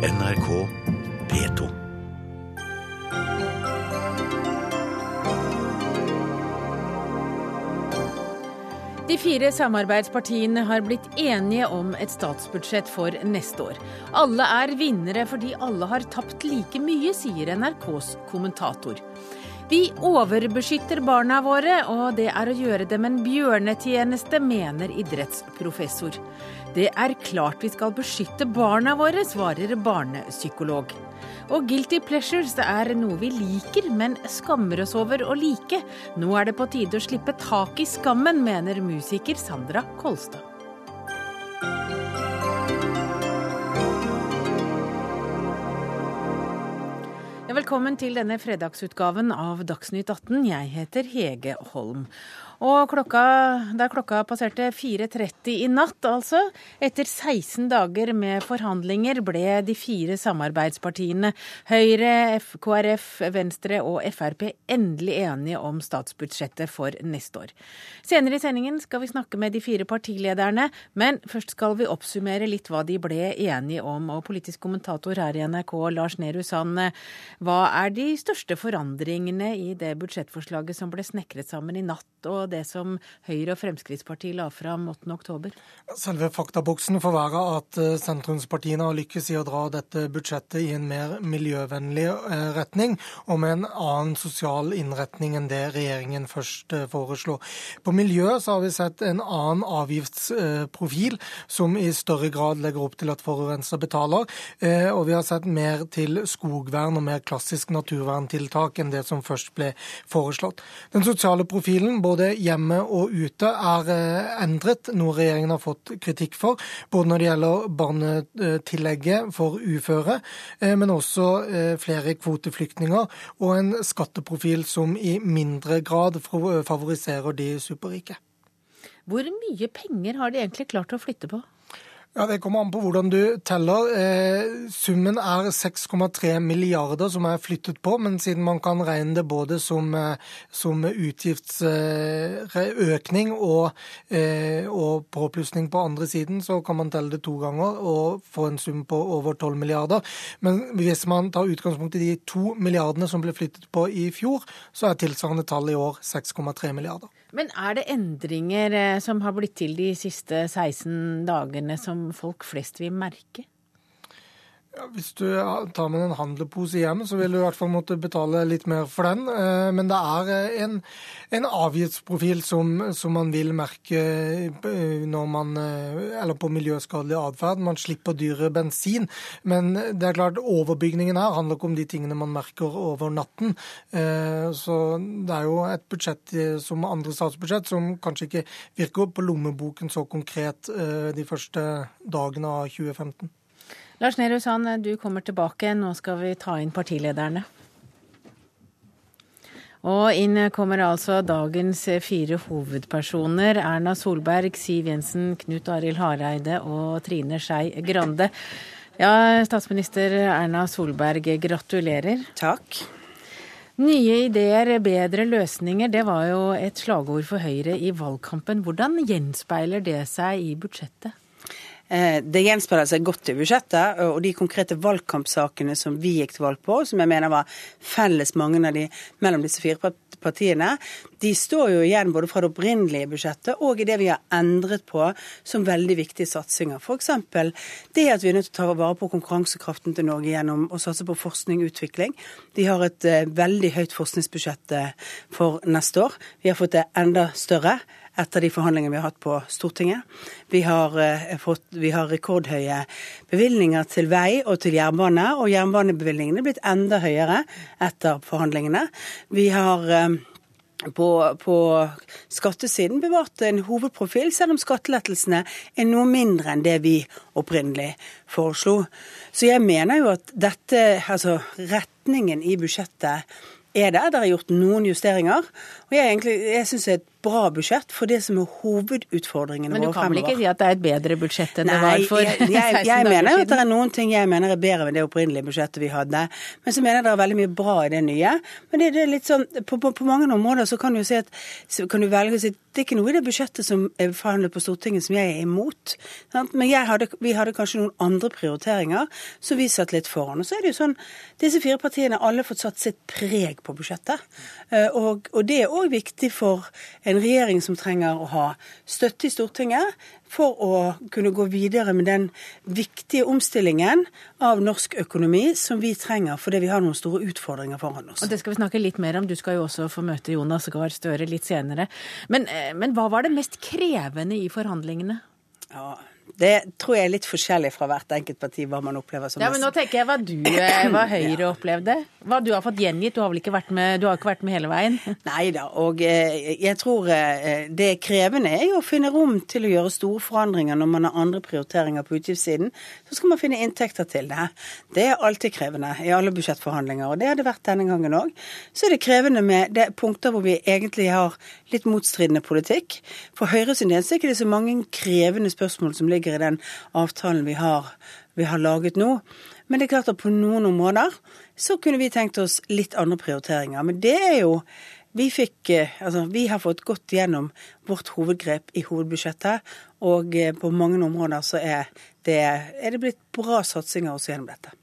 NRK P2. De fire samarbeidspartiene har blitt enige om et statsbudsjett for neste år. Alle er vinnere fordi alle har tapt like mye, sier NRKs kommentator. Vi overbeskytter barna våre, og det er å gjøre dem en bjørnetjeneste, mener idrettsprofessor. Det er klart vi skal beskytte barna våre, svarer barnepsykolog. Og guilty pleasures er noe vi liker, men skammer oss over å like. Nå er det på tide å slippe tak i skammen, mener musiker Sandra Kolstad. Velkommen til denne fredagsutgaven av Dagsnytt 18. Jeg heter Hege Holm. Og klokka, da klokka passerte 4.30 i natt, altså, etter 16 dager med forhandlinger, ble de fire samarbeidspartiene Høyre, KrF, Venstre og Frp endelig enige om statsbudsjettet for neste år. Senere i sendingen skal vi snakke med de fire partilederne, men først skal vi oppsummere litt hva de ble enige om. Og politisk kommentator her i NRK, Lars Nehru Sand, hva er de største forandringene i det budsjettforslaget som ble snekret sammen i natt? og det som Høyre og Fremskrittspartiet la fram 8.10? Selve faktaboksen får være at eh, sentrumspartiene har lykkes i å dra dette budsjettet i en mer miljøvennlig eh, retning, og med en annen sosial innretning enn det regjeringen først eh, foreslo. På miljø så har vi sett en annen avgiftsprofil, som i større grad legger opp til at forurenser betaler. Og vi har sett mer til skogvern og mer klassisk naturverntiltak enn det som først ble foreslått. Den sosiale profilen, både hjemme og ute er eh, endret, noe regjeringen har fått kritikk for. Både når det gjelder barnetillegget for uføre, eh, men også eh, flere kvoteflyktninger og en skatteprofil som i mindre grad favoriserer de superrike. Hvor mye penger har de egentlig klart å flytte på? Ja, Det kommer an på hvordan du teller. Eh, summen er 6,3 milliarder som er flyttet på, men siden man kan regne det både som, eh, som utgiftsøkning og, eh, og påplussing på andre siden, så kan man telle det to ganger og få en sum på over 12 milliarder. Men hvis man tar utgangspunkt i de to milliardene som ble flyttet på i fjor, så er tilsvarende tall i år 6,3 milliarder. Men er det endringer eh, som har blitt til de siste 16 dagene som folk flest vil merke? Ja, hvis du tar med en handlepose hjem, så vil du i hvert fall måtte betale litt mer for den. Eh, men det er eh, en, en avgiftsprofil som, som, man vil merke eh, man, på miljøskadelig atferd. Man slipper dyre bensin. Men det er klart overbygningen her handler ikke om de tingene man merker over natten. Så det er jo et budsjett som andre statsbudsjett som kanskje ikke virker på lommeboken så konkret de første dagene av 2015. Lars Nehru Sand, du kommer tilbake. Nå skal vi ta inn partilederne. Og inn kommer altså dagens fire hovedpersoner. Erna Solberg, Siv Jensen, Knut Arild Hareide og Trine Skei Grande. Ja, statsminister Erna Solberg, gratulerer. Takk. Nye ideer, bedre løsninger, det var jo et slagord for Høyre i valgkampen. Hvordan gjenspeiler det seg i budsjettet? Eh, det gjenspeiler seg godt i budsjettet, og de konkrete valgkampsakene som vi gikk til valg på, som jeg mener var felles mange av de mellom disse fire partiene, de står jo igjen både fra det opprinnelige budsjettet og i det vi har endret på som veldig viktige satsinger. F.eks. det at vi er nødt til å ta vare på konkurransekraften til Norge gjennom å satse på forskning og utvikling. De har et eh, veldig høyt forskningsbudsjett eh, for neste år. Vi har fått det enda større etter de forhandlingene vi har hatt på Stortinget. Vi har, eh, fått, vi har rekordhøye bevilgninger til vei og til jernbane, og jernbanebevilgningene er blitt enda høyere etter forhandlingene. Vi har eh, på, på, skattesiden bevart en hovedprofil, selv om skattelettelsene er noe mindre enn det vi opprinnelig foreslo. Så jeg mener jo at dette, altså retningen i budsjettet er der. Det er gjort noen justeringer. Og jeg, egentlig, jeg syns det er et bra budsjett for det som er hovedutfordringene Men du kan vel ikke si at det er et bedre budsjett enn det var for jeg, 16 siden? jeg mener jo at det er noen ting jeg mener er bedre enn det opprinnelige budsjettet vi hadde. Men så mener jeg det er veldig mye bra i det nye. Men det, det er litt sånn, på, på, på mange områder så kan du, si at, kan du velge å si at det er ikke noe i det budsjettet som er forhandlet på Stortinget som jeg er imot. Sant? Men hadde, vi hadde kanskje noen andre prioriteringer som vi satt litt foran. Og så er det jo sånn, disse fire partiene har alle fått satt sitt preg på budsjettet. Eh, Og, og det er òg viktig for en regjering som trenger å ha støtte i Stortinget for å kunne gå videre med den viktige omstillingen av norsk økonomi som vi trenger fordi vi har noen store utfordringer foran oss. Og Det skal vi snakke litt mer om. Du skal jo også få møte Jonas Gahr Støre litt senere. Men, eh, men hva var det mest krevende i forhandlingene? Ja, det tror jeg er litt forskjellig fra hvert enkelt parti hva man opplever som Ja, men Nå tenker jeg hva du, eh, hva Høyre opplevde. Hva du har fått gjengitt. Du har vel ikke vært med, du har ikke vært med hele veien? Nei da, og eh, jeg tror eh, det krevende er jo å finne rom til å gjøre store forandringer når man har andre prioriteringer på utgiftssiden. Så skal man finne inntekter til det. Det er alltid krevende i alle budsjettforhandlinger, og det har det vært denne gangen òg. Så er det krevende med det punkter hvor vi egentlig har litt motstridende politikk. For Høyre sin del er ikke så mange krevende spørsmål som ligger i den avtalen vi har, vi har laget nå. Men det er klart at på noen områder så kunne vi tenkt oss litt andre prioriteringer. Men det er jo vi, fikk, eh, altså, vi har fått gått gjennom vårt hovedgrep i hovedbudsjettet, og eh, på mange områder så er det, er det blitt bra satsinger også gjennom dette.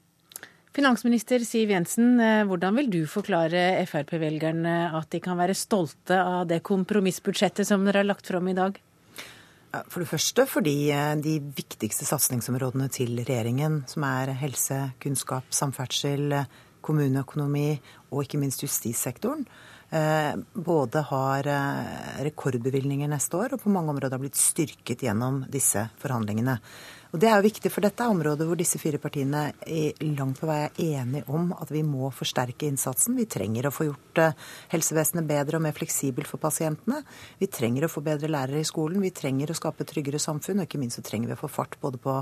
Finansminister Siv Jensen, eh, hvordan vil du forklare Frp-velgerne at de kan være stolte av det kompromissbudsjettet som dere har lagt fram i dag? For det første fordi eh, de viktigste satsingsområdene til regjeringen, som er helse, kunnskap, samferdsel, kommuneøkonomi og ikke minst justissektoren, eh, både har rekordbevilgninger neste år og på mange områder har blitt styrket gjennom disse forhandlingene. Og Det er jo viktig, for dette er området hvor disse fire partiene i langt på vei er enige om at vi må forsterke innsatsen. Vi trenger å få gjort eh, helsevesenet bedre og mer fleksibelt for pasientene. Vi trenger å få bedre lærere i skolen. Vi trenger å skape tryggere samfunn. Og ikke minst så trenger vi å få fart både på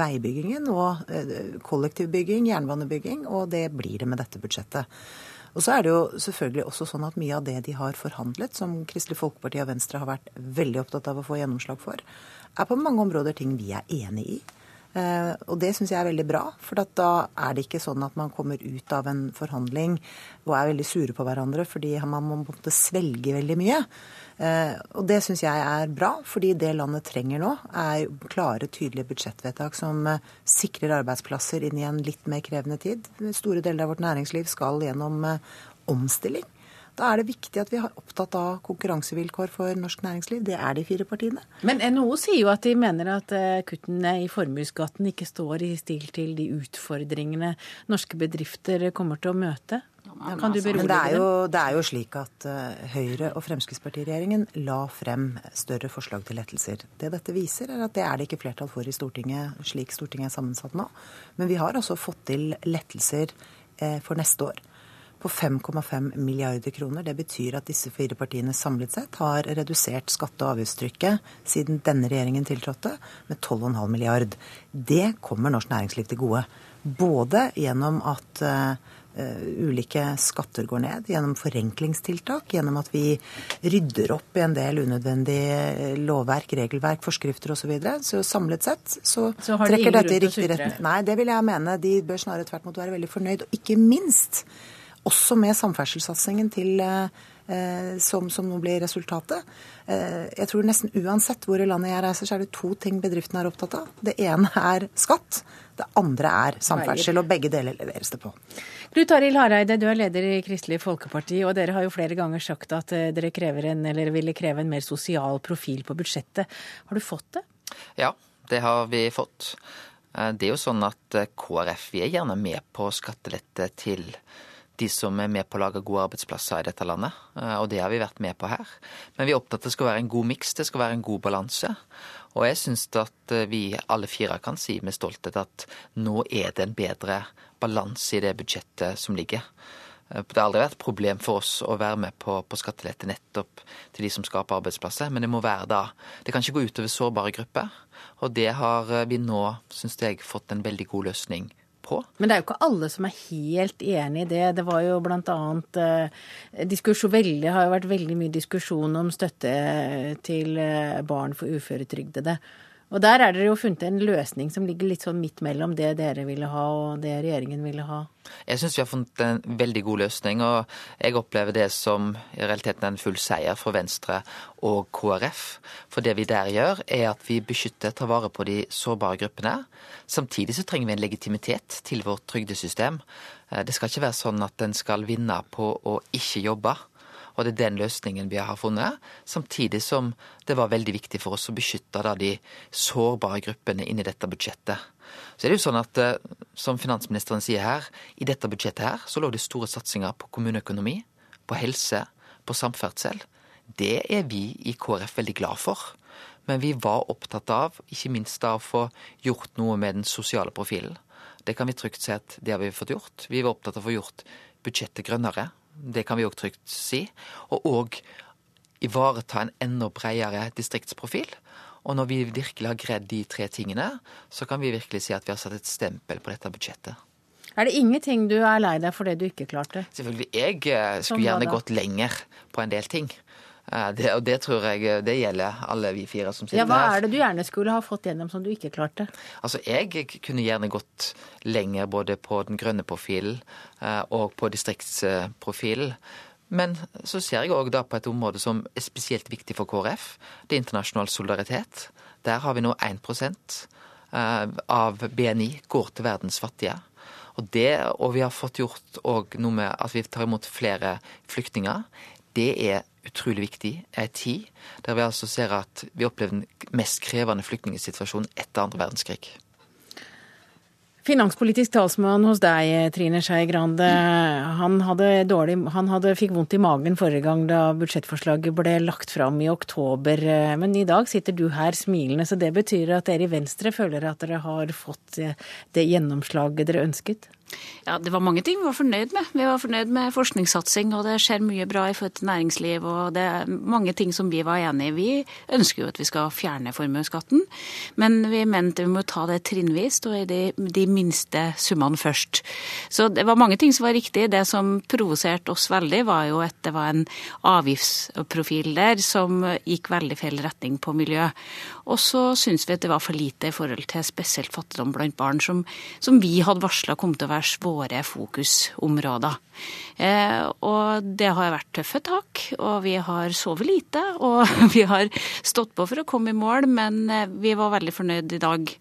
veibyggingen og eh, kollektivbygging, jernbanebygging. Og det blir det med dette budsjettet. Og så er det jo selvfølgelig også sånn at mye av det de har forhandlet, som Kristelig Folkeparti og Venstre har vært veldig opptatt av å få gjennomslag for, er på mange områder ting vi er enig i. Uh, og det syns jeg er veldig bra, for da er det ikke sånn at man kommer ut av en forhandling og er veldig sure på hverandre fordi man må måtte svelge veldig mye. Uh, og det syns jeg er bra, fordi det landet trenger nå, er klare, tydelige budsjettvedtak som uh, sikrer arbeidsplasser inn i en litt mer krevende tid. Store deler av vårt næringsliv skal gjennom omstilling. Da er det viktig at vi er opptatt av konkurransevilkår for norsk næringsliv. Det er de fire partiene. Men NHO sier jo at de mener at eh, kuttene i formuesskatten ikke står i stil til de utfordringene norske bedrifter kommer til å møte. Kan du Men det er jo, det er jo slik at eh, Høyre- og Fremskrittspartiregjeringen la frem større forslag til lettelser. Det dette viser, er at det er det ikke flertall for i Stortinget, slik Stortinget er sammensatt nå. Men vi har altså fått til lettelser eh, for neste år på 5,5 milliarder kroner. Det betyr at disse fire partiene samlet sett har redusert skatte- og avgiftstrykket siden denne regjeringen tiltrådte med 12,5 milliard. Det kommer norsk næringsliv til gode. Både gjennom at uh, ulike skatter går ned, gjennom forenklingstiltak, gjennom at vi rydder opp i en del unødvendig eh, lovverk, regelverk, forskrifter osv. Så, videre. så samlet sett så, Så de trekker dette i riktig retning. Nei, det vil jeg mene. De bør snarere tvert imot være veldig fornøyd. Og ikke minst også med samferdselssatsingen til eh, som, som nå blir resultatet. Eh, jeg tror nesten uansett hvor i landet jeg reiser, så er det to ting bedriftene er opptatt av. Det ene er skatt. Det andre er samferdsel, og begge deler leveres det på. Knut Arild Hareide, du er leder i Kristelig Folkeparti, og dere har jo flere ganger sagt at eh, dere krever en, eller ville kreve en mer sosial profil på budsjettet. Har du fått det? Ja, det har vi fått. Eh, Det er jo sånn at eh, KrF vi er gjerne med på skattelette til de som er med på å lage gode arbeidsplasser i dette landet, eh, og det har vi vært med på her. Men vi er opptatt av at det skal være en god miks, det skal være en god balanse. Og jeg syns at eh, vi alle fire kan si med stolthet at nå er det en bedre balanse i det budsjettet som ligger. Eh, Det har aldri vært et problem for oss å være med på, på skattelette nettopp til de som skaper arbeidsplasser, men det må være da. Det kan ikke gå utover sårbare grupper. Og det har vi nå, syns jeg, fått en veldig god løsning på. Men det er jo ikke alle som er helt enig i det. Det var jo bl.a. eh, har jo vært veldig mye diskusjon om støtte til eh, barn for uføretrygdede. Og der er dere jo funnet en løsning som ligger litt sånn midt mellom det dere ville ha og det regjeringen ville ha. Jeg syns vi har funnet en veldig god løsning, og jeg opplever det som i realiteten en full seier for Venstre og KrF. For det vi der gjør, er at vi beskytter, tar vare på de sårbare gruppene. Samtidig så trenger vi en legitimitet til vårt trygdesystem. Eh, det skal ikke være sånn at en skal vinne på å ikke jobbe. Og det er den løsningen vi har funnet. Samtidig som det var veldig viktig for oss å beskytte de sårbare gruppene inni dette budsjettet. Så er det jo sånn at, eh, som finansministeren sier her, i dette budsjettet her så lå det store satsinger på kommuneøkonomi, på helse, på samferdsel. Det er vi i KrF veldig glad for. Men vi var opptatt av, ikke minst da, å få gjort noe med den sosiale profilen. Det kan vi trygt si at det har vi fått gjort. Vi var opptatt av å få gjort budsjettet grønnere. Det kan vi òg trygt si. Og òg ivareta en enda bredere distriktsprofil. Og når vi virkelig har greid de tre tingene, så kan vi virkelig si at vi har satt et stempel på dette budsjettet. Er det ingenting du er lei deg for det du ikke klarte? Selvfølgelig. Jeg eh, skulle gjerne gått lenger på en del ting. Eh, det, og det tror jeg eh, det gjelder alle vi fire som sitter her. Ja, Hva er det du gjerne skulle ha fått gjennom som du ikke klarte? Altså, Jeg kunne gjerne gått lenger både på den grønne profilen og på distriktsprofilen. Men så ser jeg òg på et område som er spesielt viktig for KrF. Det er internasjonal solidaritet. Der har vi nå 1% av BNI går til verdens fattige. Og det, og vi har fått gjort òg noe med at vi tar imot flere flyktninger. Det er utrolig viktig i ei tid der vi altså ser at vi opplever den mest krevende flyktningsituasjonen etter andre verdenskrig. Finanspolitisk talsmann hos deg, Trine Skei Grande. Han, hadde dårlig, han hadde, fikk vondt i magen forrige gang da budsjettforslaget ble lagt fram i oktober. Men i dag sitter du her smilende, så det betyr at dere i Venstre føler at dere har fått det gjennomslaget dere ønsket? Ja, Det var mange ting vi var fornøyd med. Vi var fornøyd med forskningssatsing, og det skjer mye bra i forhold til næringsliv. og Det er mange ting som vi var enig i. Vi ønsker jo at vi skal fjerne formuesskatten, men vi mente vi må ta det trinnvis og i de, de, minste summene først. Så det var mange ting som var riktig. Det som provoserte oss veldig, var jo at det var en avgiftsprofil der som gikk veldig feil retning på miljø. Og så syns vi at det var for lite i forhold til spesielt fattigdom blant barn, som, som vi hadde varsla kom til å være våre fokusområder. Eh, og det har vært tøffe tak, og vi har sovet lite. Og vi har stått på for å komme i mål, men eh, vi var veldig fornøyd i dag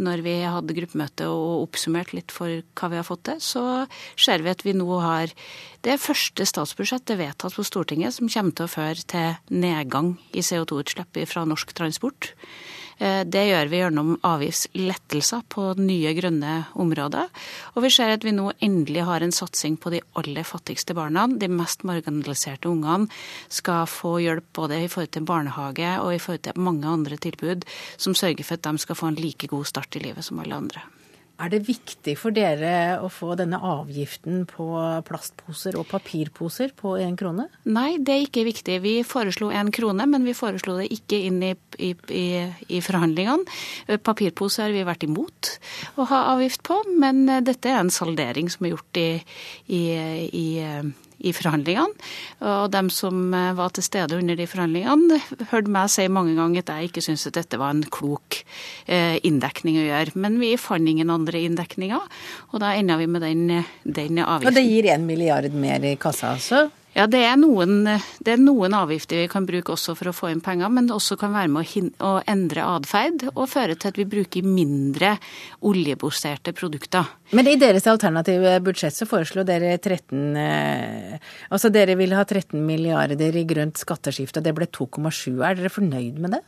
når vi hadde gruppemøte og oppsummert litt for hva vi har fått til, så ser vi at vi nå har det første statsbudsjettet vedtatt på Stortinget som kommer til å føre til nedgang i CO2-utslipp fra norsk transport. Eh, det gjør vi gjennom avgiftslettelser på nye grønne områder. Og vi ser at vi nå endelig har en satsing på de aller fattigste barna. De mest marginaliserte ungene skal få hjelp både i forhold til barnehage og i forhold til mange andre tilbud som sørger for at de skal få en like god start i livet som alle andre. Er det viktig for dere å få denne avgiften på plastposer og papirposer på én krone? Nei, det er ikke viktig. Vi foreslo én krone, men vi foreslo det ikke inn i, i, i, i forhandlingene. Papirposer har vi vært imot å ha avgift på, men dette er en saldering som er gjort i i forhandlingene. Og dem som eh, var til stede under de forhandlingene, hørte meg si mange ganger at jeg ikke syntes at dette var en klok eh, inndekning å gjøre. Men vi fant ingen andre inndekninger, og da enda vi med den, den avgiften. Og det gir en milliard mer i kassa, altså? Ja, det er, noen, det er, noen, avgifter vi kan bruke også for å få inn penger, men det også kan være med å, å endre atferd og føre til at vi bruker mindre oljebaserte produkter. Men i deres alternative budsjett så foreslo dere 13 eh, Altså dere ville ha 13 milliarder i grønt skatteskifte, og det ble 2,7. Er dere fornøyd med det?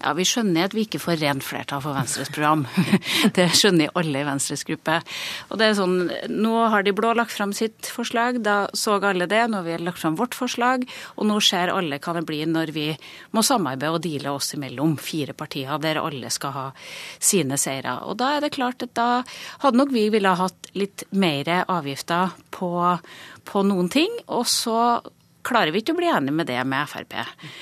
Ja, vi skjønner at vi ikke får rent flertall for Venstres program. det skjønner alle i Venstres gruppe. Og det er sånn, Nå har de blå lagt fram sitt forslag, da så alle det. Nå har vi lagt fram vårt forslag, og nå ser alle hva det blir når vi må samarbeide og deale oss imellom fire partier, der alle skal ha sine seire. Og da er det klart at da hadde nok vi ville ha hatt litt mer avgifter på, på noen ting. og så klarer vi ikke å bli enige med det med Frp.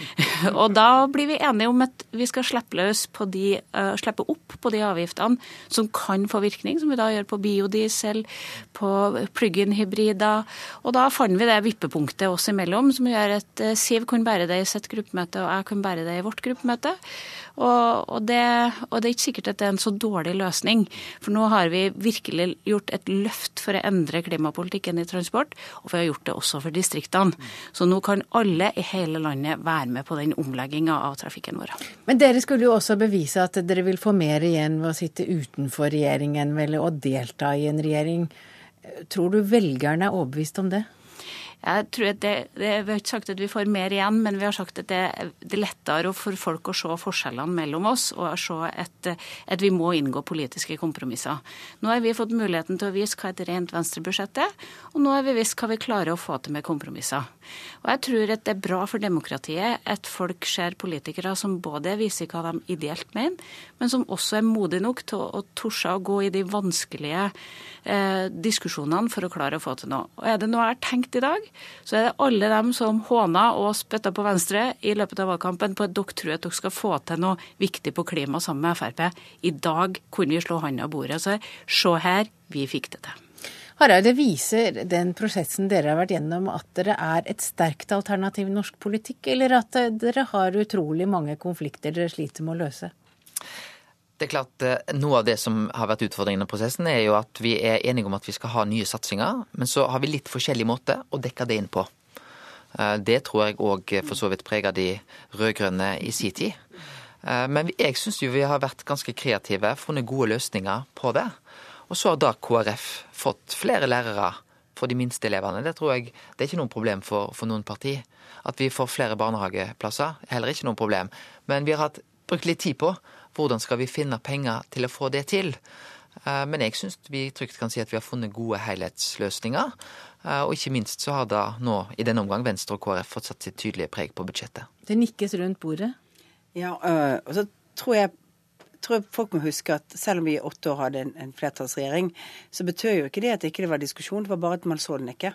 Og da blir vi enige om at vi skal slippe, de, uh, slippe opp på de avgiftene som kan få virkning, som vi da gjør på biodiesel, på plug-in-hybrider. Og da fant vi det vippepunktet oss imellom som gjør at uh, Siv kunne bære det i sitt gruppemøte, og jeg kunne bære det i vårt gruppemøte. Og, og, det, og, det, er ikke sikkert at det er en så dårlig løsning. For nå har vi virkelig gjort et løft for å endre klimapolitikken i transport, og vi har gjort det også for distriktene. Så nå kan alle i hele landet være med på den omlegginga av trafikken vår. Men dere skulle jo også bevise at dere vil få mer igjen ved å sitte utenfor regjeringen, vel, og delta i en regjering. Tror du velgerne er overbevist om det? Jeg tror at det, det, Vi har ikke sagt at vi får mer igjen, men vi har sagt at det, det er lettere for folk å se forskjellene mellom oss og å se at, at, vi må inngå politiske kompromisser. Nå har vi fått muligheten til å vise hva et rent venstrebudsjett er, og nå har vi vist hva vi klarer å få til med kompromisser. Og jeg tror at det er bra for demokratiet at folk ser politikere som både viser hva de ideelt mener, men som også er modige nok til å, å torde å gå i de vanskelige eh, diskusjonene for å klare å få til noe. Og er det noe jeg har tenkt i dag, så er det alle dem som håna og spytta på Venstre i løpet av valgkampen på at dere tror at dere skal få til noe viktig på klima sammen med Frp. I dag kunne vi slå hånda av bordet og si se her, vi fikk det til. Hareide, viser den prosessen dere har vært gjennom at dere er et sterkt alternativ i norsk politikk, eller at dere har utrolig mange konflikter dere sliter med å løse? Det er klart, eh, Noe av det som har vært utfordringen i prosessen, er jo at vi er enige om at vi skal ha nye satsinger, men så har vi litt forskjellig måte å dekke det inn på. Eh, det tror jeg òg for så vidt preger de rød-grønne i sin tid. Eh, men jeg syns vi har vært ganske kreative, funnet gode løsninger på det. Og så har da KrF fått flere lærere for de minste elevene. Det tror jeg det er ikke noe problem for, for noen parti. At vi får flere barnehageplasser, heller ikke noe problem. Men vi har hatt, brukt litt tid på hvordan skal vi finne penger til å få det til? Eh, men jeg syns vi trygt kan si at vi har funnet gode helhetsløsninger. Eh, og ikke minst så har da nå i denne omgang Venstre og KrF fått satt sitt tydelige preg på budsjettet. Det nikkes rundt bordet? Ja, øh, og så tror jeg tror folk må huske at selv om vi i åtte år hadde en, en flertallsregjering, så betød jo ikke det at det ikke var diskusjon, det var bare at man så den ikke.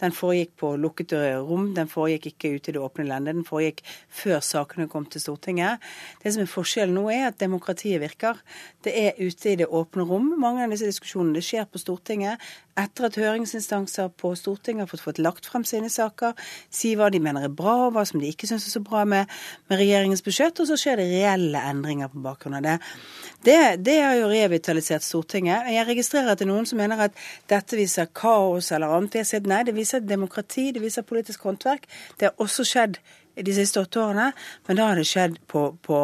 Den foregikk på lukkede rom, den foregikk ikke ute i det åpne landet, den foregikk før sakene kom til Stortinget. Det som er forskjellen nå, er at demokratiet virker. Det er ute i det åpne rom. Mange av disse diskusjonene det skjer på Stortinget etter at høringsinstanser på Stortinget har fått, fått lagt frem sine saker, si hva de mener er bra, og hva som de ikke syns er så bra med, med, regjeringens budsjett, og så skjer det reelle endringer på bakgrunn av det. Det, det har jo revitalisert Stortinget. Jeg registrerer at det er noen som mener at dette viser kaos eller annet. Jeg sier nei, det viser demokrati, det viser politisk håndverk. Det har også skjedd de siste åtte årene, men da har det skjedd på, på,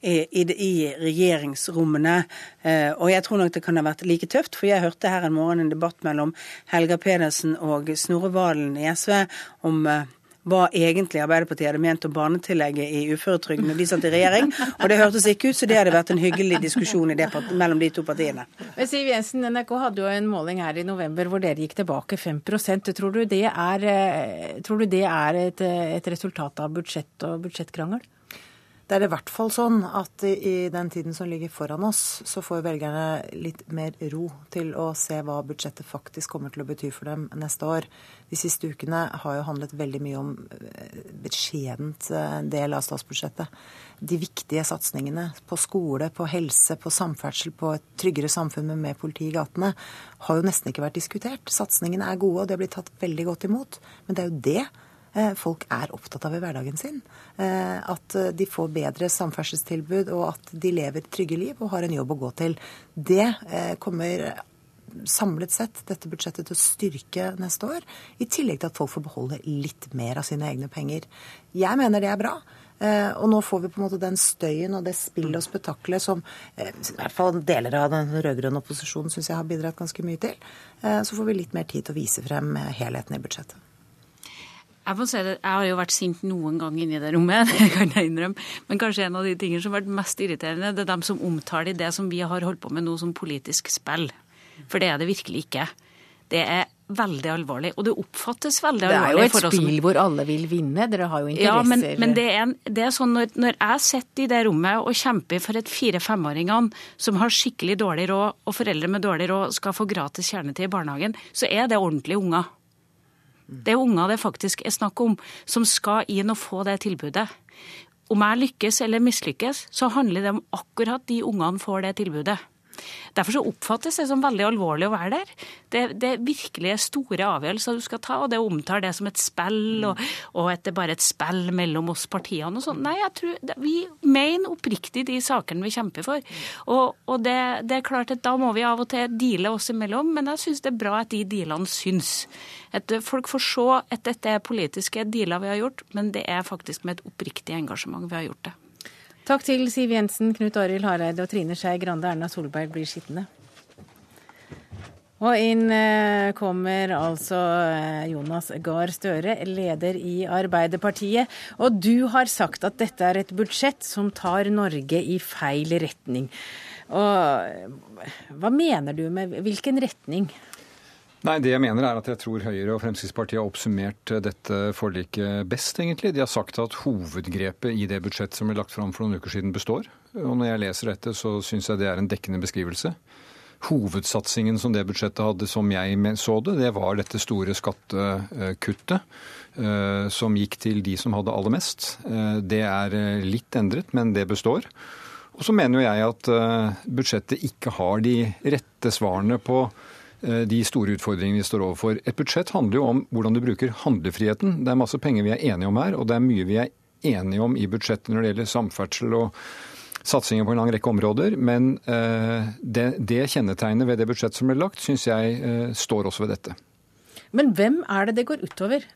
i, i, i, regjeringsrommene. Eh, og jeg tror nok det kan ha vært like tøft, for jeg hørte her en morgen en debatt mellom Helga Pedersen og Snorre Valen i SV om eh, hva egentlig Arbeiderpartiet hadde ment om barnetillegget i uføretrygden når de satt i regjering. Og det hørtes ikke ut så det hadde vært en hyggelig diskusjon det, mellom de to partiene. Men Siv Jensen, NRK hadde jo en måling her i november hvor dere gikk tilbake 5% Tror du det er, eh, tror du det er et, et resultat av budsjett og budsjettkrangel? Det er i hvert fall sånn at i den tiden som ligger foran oss, så får velgerne litt mer ro til å se hva budsjettet faktisk kommer til å bety for dem neste år. De siste ukene har jo handlet veldig mye om eh, beskjedent eh, del av statsbudsjettet. De viktige satsingene på skole, på helse, på samferdsel, på et tryggere samfunn med mer politi i gatene, har jo nesten ikke vært diskutert. Satsingene er gode, og de har blitt tatt veldig godt imot. Men det er jo det folk er opptatt av i hverdagen sin. Eh, at eh, de får bedre samferdselstilbud, og at de lever trygge liv og har en jobb å gå til. Det kommer samlet sett dette budsjettet til å styrke neste år. I tillegg til at folk får beholde litt mer av sine egne penger. Jeg mener det er bra. og nå får vi på en måte den støyen og det spillet og spetakkelet som i hvert fall deler av den rød-grønne opposisjonen syns jeg har bidratt ganske mye til. så får vi litt mer tid til å vise frem helheten i budsjettet. Jeg må si det, jeg har jo vært sint noen gang inni det rommet, det kan jeg innrømme. Men kanskje en av de tingene som har vært mest irriterende, det er dem som omtaler det som vi har holdt på med nå som politisk spill. For det er det virkelig ikke. Det er veldig alvorlig, og det oppfattes veldig alvorlig. Det er jo et spill hvor alle vil vinne, dere har jo interesser Ja, men, men det, er, det, er, sånn når, når jeg sitter i det rommet og kjemper for at fire-femåringene som har skikkelig dårlig råd, og foreldre med dårlig råd skal få gratis kjernetid i barnehagen, så er det ordentlige unger. Det er unger det faktisk er snakk om, som skal inn og få det tilbudet. Om jeg lykkes eller mislykkes, så handler det om akkurat de ungene får det tilbudet. Derfor så oppfattes det som veldig alvorlig å være der. Det, det er virkelig store avgjørelser du skal ta, og det omtaler det som et spill, og, og at det er bare et spill mellom oss partiene og sånn. Nei, jeg tror vi mener oppriktig de sakene vi kjemper for. Og, og det, det, er klart at da må vi av og til deale oss imellom, men jeg syns det er bra at de dealene syns. At folk får se at dette er politiske dealer vi har gjort, men det er faktisk med et oppriktig engasjement vi har gjort det. Takk til Siv Jensen, Knut Arild Hareide og Trine Skei Grande. Erna Solberg blir sittende. Og inn eh, kommer altså eh, Jonas Gahr Støre, leder i Arbeiderpartiet. Og du har sagt at dette er et budsjett som tar Norge i feil retning. Og hva mener du med hvilken retning? Nei, Det jeg mener er at jeg tror Høyre og Fremskrittspartiet har oppsummert eh, dette forliket best, egentlig. De har sagt at hovedgrepet i det budsjettet som ble lagt fram for noen uker siden, består. Og når jeg leser dette, så syns jeg det er en dekkende beskrivelse. Hovedsatsingen som det budsjettet hadde, som jeg så det, det var dette store skattekuttet eh, som gikk til de som hadde aller mest. Eh, det er litt endret, men det består. Og så mener jo jeg at budsjettet ikke har de rette svarene på de store utfordringene vi står overfor. Et budsjett handler jo om hvordan du bruker handlefriheten. Det er masse penger vi er enige om her, og det er mye vi er enige om i budsjettet når det gjelder samferdsel og satsinger på en lang rekke områder. Men eh, det, det kjennetegnet ved det budsjettet som ble lagt, syns jeg eh, står også ved dette. Men hvem er det det går utover?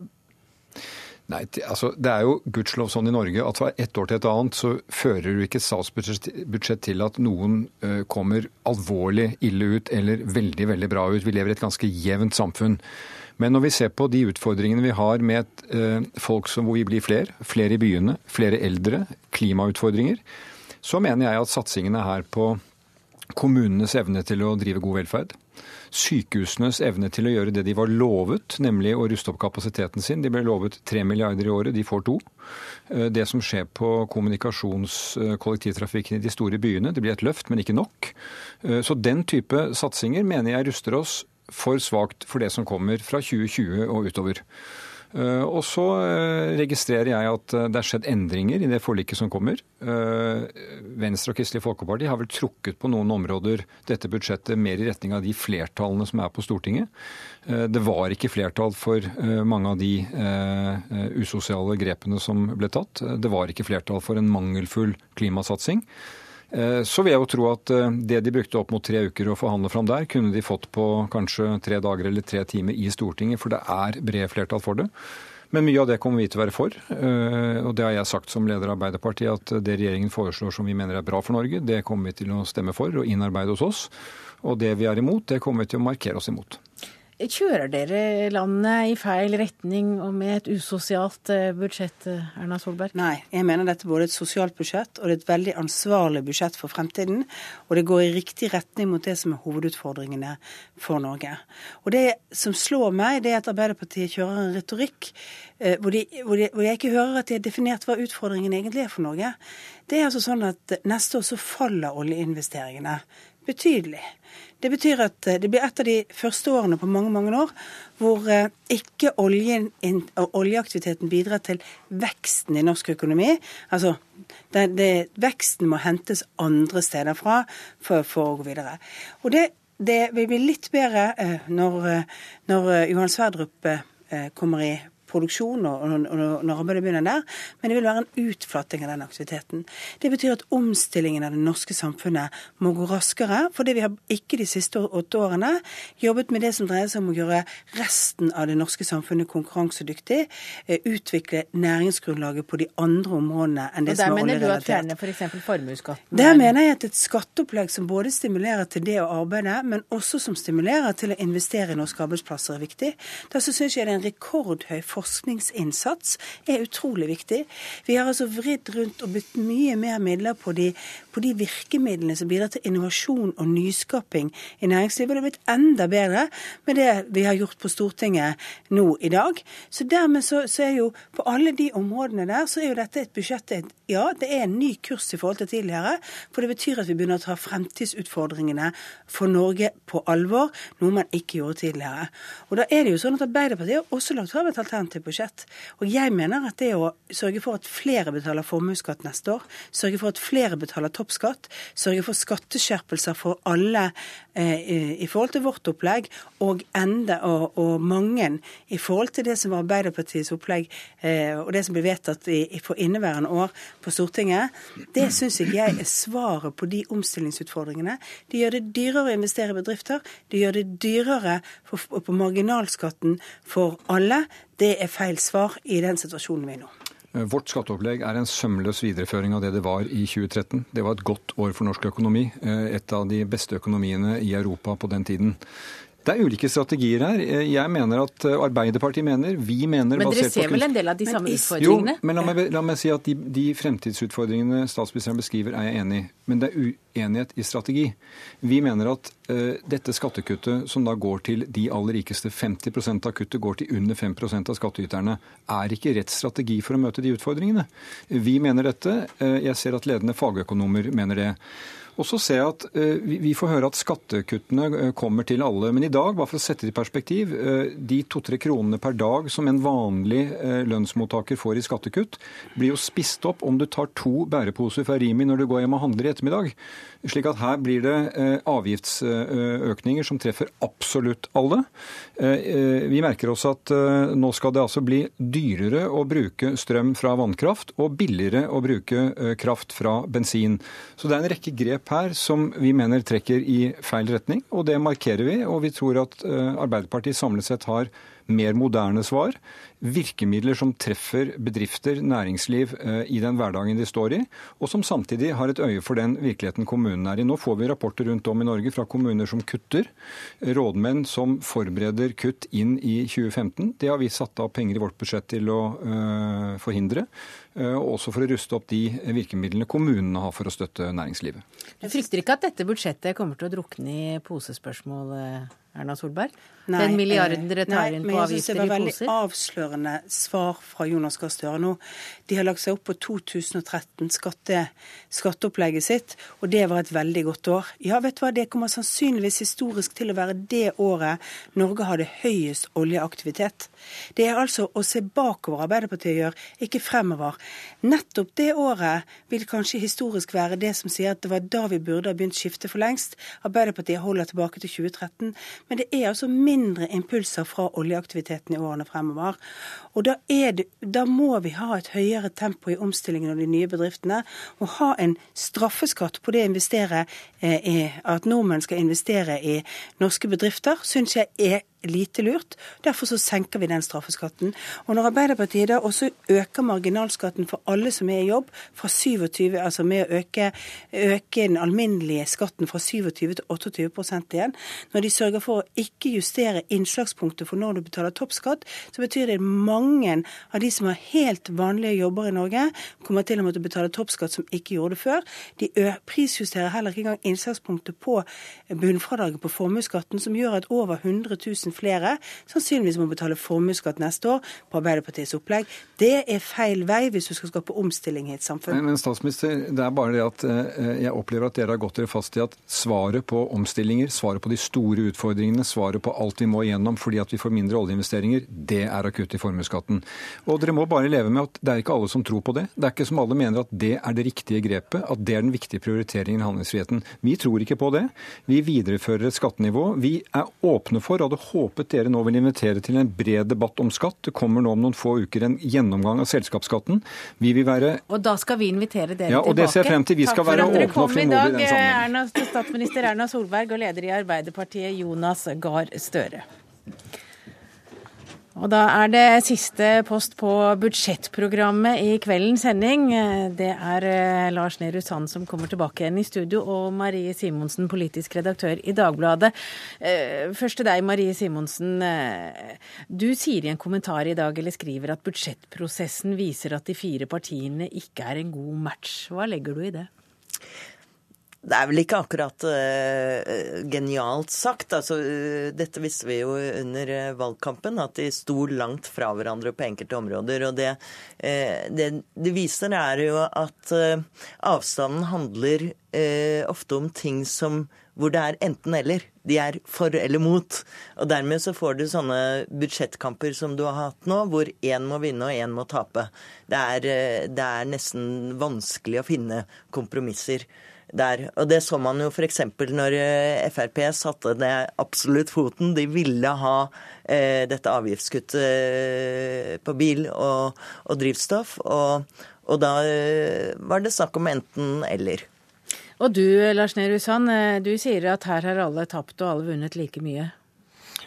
Nei, altså Det er jo gudskjelov sånn i Norge at fra ett år til et annet så fører du ikke et statsbudsjett til at noen uh, kommer alvorlig ille ut eller veldig, veldig bra ut. Vi lever i et ganske jevnt samfunn. Men når vi ser på de utfordringene vi har med et uh, folk som, hvor vi blir flere, flere i byene, flere eldre, klimautfordringer, så mener jeg at satsingene her på kommunenes evne til å drive god velferd, sykehusenes evne til å gjøre det de var lovet, nemlig å ruste opp kapasiteten sin. De ble lovet 3 milliarder i året, de får to. Eh, det som skjer på kommunikasjons-kollektivtrafikken eh, i de store byene, det blir et løft, men ikke nok. Eh, så den type satsinger mener jeg ruster oss for svakt for det som kommer fra 2020 og utover. Eh, og så eh, registrerer jeg at eh, det er skjedd endringer i det forliket som kommer. Venstre og Kristelig Folkeparti har vel trukket på noen områder dette budsjettet mer i retning av de flertallene som er på Stortinget. Det var ikke flertall for mange av de usosiale grepene som ble tatt. Det var ikke flertall for en mangelfull klimasatsing. Eh, så vil jeg jo tro at eh, det de brukte opp mot tre uker å forhandle fram der, kunne de fått på kanskje tre dager eller tre timer i Stortinget, for det er bred flertall for det. Men mye av det kommer vi til å være for. Eh, og det har jeg sagt som leder av Arbeiderpartiet, at det regjeringen foreslår som vi mener er bra for Norge, det kommer vi til å stemme for og innarbeide hos oss. Og det vi er imot, det kommer vi til å markere oss imot. Kjører dere landet i feil retning og med et usosialt eh, budsjett, eh, Erna Solberg? Nei, jeg mener dette både et sosialt budsjett og det er et veldig ansvarlig budsjett for fremtiden. Og det går i riktig retning mot det som er hovedutfordringene for Norge. Og det som slår meg, det er at Arbeiderpartiet kjører en retorikk eh, hvor, de, hvor, de, hvor jeg ikke hører at de har definert hva utfordringen egentlig er for Norge. Det er altså sånn at neste år så faller oljeinvesteringene betydelig. Det betyr at eh, det blir et av de første årene på mange mange år hvor eh, ikke oljen, oljeaktiviteten bidrar til veksten i norsk økonomi. Altså, det, det, Veksten må hentes andre steder fra for, for å gå videre. Og det, det vil bli litt bedre eh, når, når Johan Sverdrup kommer i produksjon og, og, når arbeidet begynner der, men det vil være en utflating av den aktiviteten. Det betyr at omstillingen av det norske samfunnet må gå raskere, fordi vi har ikke de siste åtte årene jobbet med det som dreier seg om å gjøre resten av det norske samfunnet konkurransedyktig, eh, utvikle næringsgrunnlaget på de andre områdene enn det som er oljerelatert. Der mener du at fjerne f.eks. formuesskatten? Der mener jeg at et skatteopplegg som både stimulerer til det å arbeide, men også som stimulerer til å investere i norske arbeidsplasser, er viktig. Da syns jeg det er en rekordhøy forskjell forskningsinnsats er utrolig viktig. Vi har altså vridd rundt og brukt mye mer midler på de, på de virkemidlene som bidrar til innovasjon og nyskaping i næringslivet. Det har blitt enda bedre med det vi har gjort på Stortinget nå i dag. Så dermed så, så er jo på alle de områdene der, så er jo dette et budsjett Ja, det er en ny kurs i forhold til tidligere. For det betyr at vi begynner å ta fremtidsutfordringene for Norge på alvor, noe man ikke gjorde tidligere. Og da er det jo sånn at Arbeiderpartiet har også lagt fram et alternativt budsjett. Og jeg mener at det å sørge for at flere betaler formuesskatt neste år, sørge for at flere betaler toppskatt, sørge for skatteskjerpelser for alle eh, i forhold til vårt opplegg, og enda og, og mange i forhold til det som var Arbeiderpartiets opplegg eh, og det som ble vedtatt i, for inneværende år på Stortinget, det syns ikke jeg er svaret på de omstillingsutfordringene. De gjør det dyrere å investere i bedrifter. de gjør det dyrere for, på marginalskatten for alle. Det er feil svar i den situasjonen vi er nå. Eh, vårt skatteopplegg er en sømløs videreføring av det det var i 2013. Det var et godt år for norsk økonomi. Eh, et av de beste økonomiene i Europa på den tiden. Det er ulike strategier her. Jeg mener at eh, Arbeiderpartiet mener, vi mener Men dere ser vel en del av de samme utfordringene? Jo, men la meg, la meg si at de, de, fremtidsutfordringene statsministeren beskriver, er jeg enig i. Men det er uenighet i strategi. Vi mener at uh, dette skattekuttet, som da går til de aller rikeste, 50% av kuttet går til under 5% av skattyterne, er ikke rett strategi for å møte de utfordringene. Vi mener dette. Uh, jeg ser at ledende fagøkonomer mener det. Og så ser jeg at uh, Vi får høre at skattekuttene uh, kommer til alle. Men i dag, bare for å sette det i perspektiv, uh, de to-tre kronene per dag som en vanlig lønnsmottaker får i skattekutt, blir jo spist opp om du tar to bæreposer fra Rimi når du går hjem og handler i ettermiddag. Slik at her blir det avgiftsøkninger som treffer absolutt alle. Vi merker også at nå skal det altså bli dyrere å bruke strøm fra vannkraft og billigere å bruke kraft fra bensin. Så det er en rekke grep her som vi mener trekker i feil retning, og det markerer vi. Og vi tror at eh, Arbeiderpartiet samlet sett har mer moderne svar. Virkemidler som treffer bedrifter, næringsliv eh, i den hverdagen de står i, og som samtidig har et øye for den virkeligheten kommunen er i. Nå får vi rapporter rundt om i Norge fra kommuner som kutter, rådmenn som forbereder kutt inn i 2015. Det har vi satt av penger i vårt budsjett til å uh, forhindre. Uh, også for å ruste opp de virkemidlene kommunene har for å støtte næringslivet. Du frykter ikke at dette budsjettet kommer til å drukne i posespørsmål? Erna Solberg? Nei, den milliarden dere tar nei, inn på avgifter i poser? Det var veldig avslørende svar fra Jonas Gahr Støre nå. De har lagt seg opp på 2013, skatte, skatteopplegget sitt, og det var et veldig godt år. Ja, vet du hva, det kommer sannsynligvis historisk til å være det året Norge hadde høyest oljeaktivitet. Det er altså å se bakover Arbeiderpartiet gjør, ikke fremover. Nettopp det året vil kanskje historisk være det som sier at det var da vi burde ha begynt skiftet for lengst. Arbeiderpartiet holder tilbake til 2013. Men det er altså mindre impulser fra oljeaktiviteten i årene fremover. Og da, det, da, må vi ha et høyere tempo i omstillingen av de nye bedriftene. Og ha en straffeskatt på det å investere eh, i at nordmenn skal investere i norske bedrifter, syns jeg er lite lurt. Derfor så senker vi den straffeskatten. Og når Arbeiderpartiet da også øker marginalskatten for alle som er i jobb, fra 27, altså med å øke, øke den alminnelige skatten fra 27 til 28% igjen, når de sørger for å ikke justere innslagspunktet for når du betaler toppskatt, så betyr det at mange av de som har helt vanlige jobber i Norge, kommer til å måtte betale toppskatt som ikke gjorde det før. De prisjusterer heller ikke engang innslagspunktet på bunnfradraget på formuesskatten, som gjør at over 100 000 000 flere sannsynligvis må betale formuesskatt neste år på Arbeiderpartiets opplegg. Det er feil vei hvis du skal skape omstilling i et samfunn. Men, men statsminister, det er bare det at eh, jeg opplever at dere har gått dere fast i at svaret på omstillinger, svaret på de store utfordringene, svaret på alt vi må igjennom fordi at vi får mindre oljeinvesteringer, det er å kutte i formuesskatten. Og dere må bare leve med at det er ikke alle som tror på det. Det er ikke som alle mener at det er det riktige grepet, at det er den viktige prioriteringen i handlingsfriheten. Vi tror ikke på det. Vi viderefører et skattenivå. Vi er åpne for, og hadde håpet dere nå vil invitere til en bred debatt om skatt. Det kommer nå om noen få uker en gjennomgang av selskapsskatten. Vi vil være Og da skal vi invitere dere ja, og tilbake. Det ser jeg frem til. Vi skal være åpne og frimodige i den sammenheng. Statsminister Erna Solberg og leder i Arbeiderpartiet Jonas Gahr Støre. Og da er det siste post på budsjettprogrammet i kveldens sending. Det er eh, Lars Nehru Sand som kommer tilbake igjen i studio, og Marie Simonsen, politisk redaktør i Dagbladet. Eh, først til deg, Marie Simonsen. Eh, du sier i en kommentar i dag, eller skriver, at budsjettprosessen viser at de fire partiene ikke er en god match. Hva legger du i det? Det er vel ikke akkurat uh, genialt sagt. Altså, uh, dette visste vi jo under uh, valgkampen, at de sto langt fra hverandre på enkelte områder. Og det det, det, viser, er jo at avstanden handler ofte om ting som hvor det er enten-eller. De er for eller mot. Og dermed så får du sånne budsjettkamper som du har hatt nå, hvor én må vinne og én må tape. Det er, det er nesten vanskelig å finne kompromisser der. Og det så man jo f.eks. når eh, Frp satte ned absolutt foten. De ville ha eh, dette avgiftskuttet eh, på bil og, og drivstoff. Og, og da eh, var det snakk om enten-eller. Og du Lars Nehru Sand, du sier at her har alle tapt og alle vunnet like mye.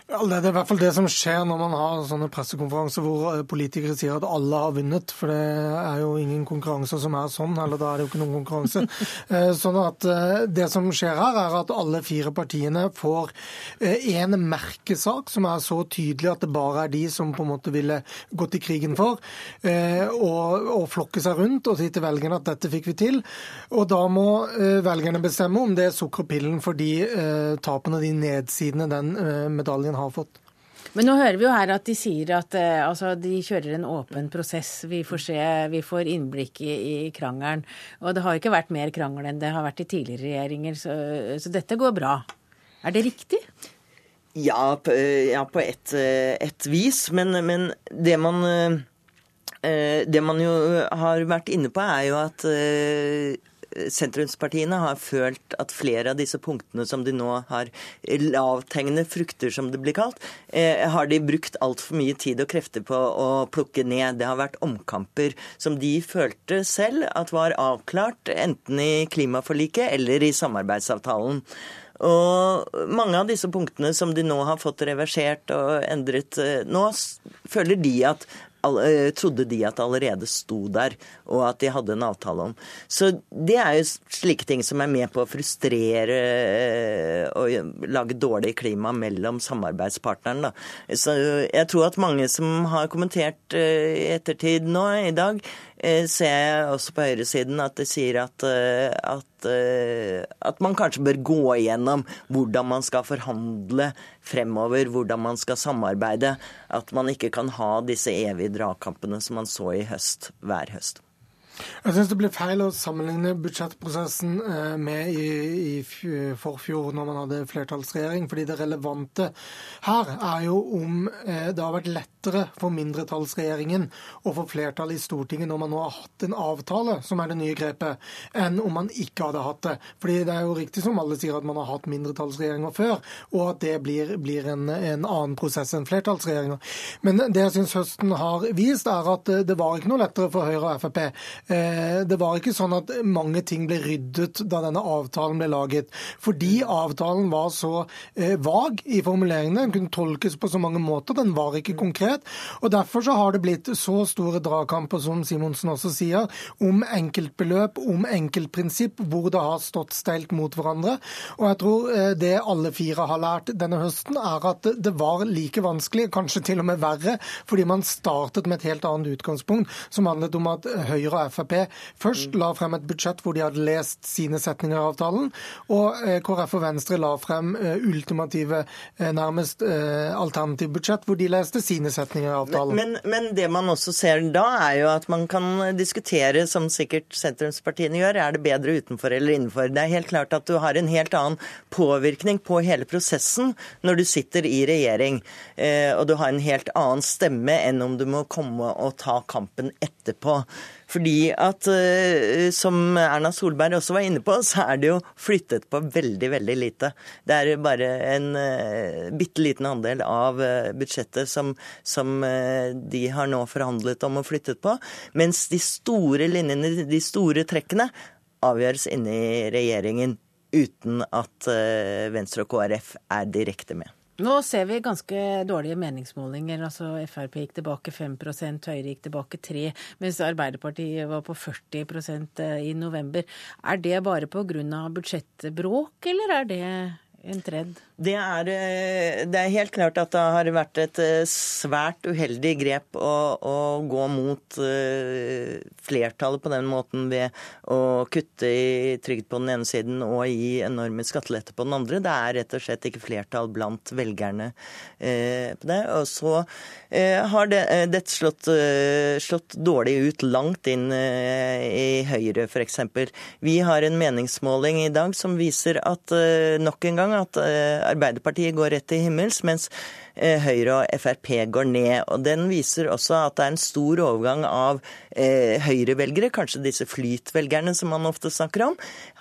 Det er i hvert fall det som skjer når man har sånne pressekonferanser hvor eh, politikere sier at alle har vunnet. For det er jo ingen konkurranser som er sånn, eller da er det jo ikke noen konkurranse. Eh, sånn at eh, Det som skjer her, er at alle fire partiene får en merkesak som er så tydelig at det bare er de som på en måte ville gått i krigen for, og, og flokke seg rundt og si til velgerne at dette fikk vi til. Og da må velgerne bestemme om det er sukkerpillen for de tapene, de nedsidene den medaljen regjeringen har fått. Men nå hører vi jo her at de sier at eh, altså, de kjører en åpen prosess. Vi får se, vi får innblikk i, i krangelen. Og det har ikke vært mer krangel enn det har vært i tidligere regjeringer, så, så dette går bra. Er det riktig? Ja, på, ja, på et, et, vis. Men, men det man eh, det man jo har vært inne på, er jo at eh, sentrumspartiene har følt at flere av disse punktene som de nå har lavthengende frukter, som det blir kalt, eh, har de brukt altfor mye tid og krefter på å plukke ned. Det har vært omkamper som de følte selv at var avklart enten i klimaforliket eller i samarbeidsavtalen. Og mange av disse punktene som de nå har fått reversert og endret eh, nå, føler de at Eh, trodde de at det allerede sto der, og at de hadde en avtale om. Så det er jo slike ting som er med på å frustrere eh, og lage dårlig klima mellom samarbeidspartnerne. Så jeg tror at mange som har kommentert eh, i ettertid nå i dag, ser jeg også på høyresiden at de sier at, at Eh, at, man kanskje bør gå igjennom hvordan man skal forhandle fremover, hvordan man skal samarbeide. At man ikke kan ha disse evige dragkampene som man så i høst, hver høst. Jeg syns det blir feil å sammenligne budsjettprosessen eh, med i, i forfjor, når man hadde flertallsregjering. fordi det relevante her er jo om eh, det har vært lettere for mindretallsregjeringen å få flertall i Stortinget når man nå har hatt en avtale, som er det nye grepet, enn om man ikke hadde hatt det. Fordi det er jo riktig som alle sier at man har hatt mindretallsregjeringer før, og at det blir, blir en, en, annen prosess enn flertallsregjeringer. Men det jeg syns høsten har vist, er at det var ikke noe lettere for Høyre og Frp Eh, det var ikke sånn at mange ting ble ryddet da denne avtalen ble laget. Fordi avtalen var så eh, vag i formuleringene, den kunne tolkes på så mange måter, den var ikke konkret. og Derfor så har det blitt så store dragkamper, som Simonsen også sier, om enkeltbeløp, om enkeltprinsipp, hvor det har stått stelt mot hverandre. Og jeg tror eh, det alle fire har lært denne høsten, er at det var like vanskelig, kanskje til og med verre, fordi man startet med et helt annet utgangspunkt, som handlet om at Høyre og Frp først la frem et budsjett hvor de hadde lest sine setninger av avtalen, og eh, KrF og Venstre la frem eh, ultimative, eh, nærmest alternative budsjett hvor de leste sine setninger av avtalen. Men, men, men, det man også ser da, er jo at man kan diskutere, som sikkert sentrumspartiene gjør, er det bedre utenfor eller innenfor. Det er helt klart at du har en helt annen påvirkning på hele prosessen når du sitter i regjering, og du har en helt annen stemme enn om du må komme og ta kampen etterpå. Fordi at, eh, som Erna Solberg også var inne på, så er det jo flyttet på veldig, veldig lite. Det er bare en uh, bitte liten andel av uh, budsjettet som, som de har nå forhandlet om og flyttet på. Mens de store linjene, de store trekkene, avgjøres inne i regjeringen uten at Venstre og KrF er direkte med. Nå ser vi ganske dårlige meningsmålinger. altså Frp gikk tilbake 5 Høyre gikk tilbake 3 mens Arbeiderpartiet var på 40% i november. Er det bare pga. budsjettbråk, eller er det en tredd. Det er, eh, det er, helt klart at det har vært et eh, svært uheldig grep å, å, gå mot eh, flertallet på den måten ved å kutte i trygd på den ene siden og gi enorme skatteletter på den andre. Det er rett og slett ikke flertall blant velgerne på det. Og så har det, dette slått, slått, dårlig ut langt inn i Høyre, f.eks. Vi har en meningsmåling i dag som viser at nok en gang at Arbeiderpartiet går rett til himmels, mens eh, Høyre og Frp går ned. Og Den viser også at det er en stor overgang av eh, Høyre-velgere, kanskje disse flytvelgerne som man ofte snakker om,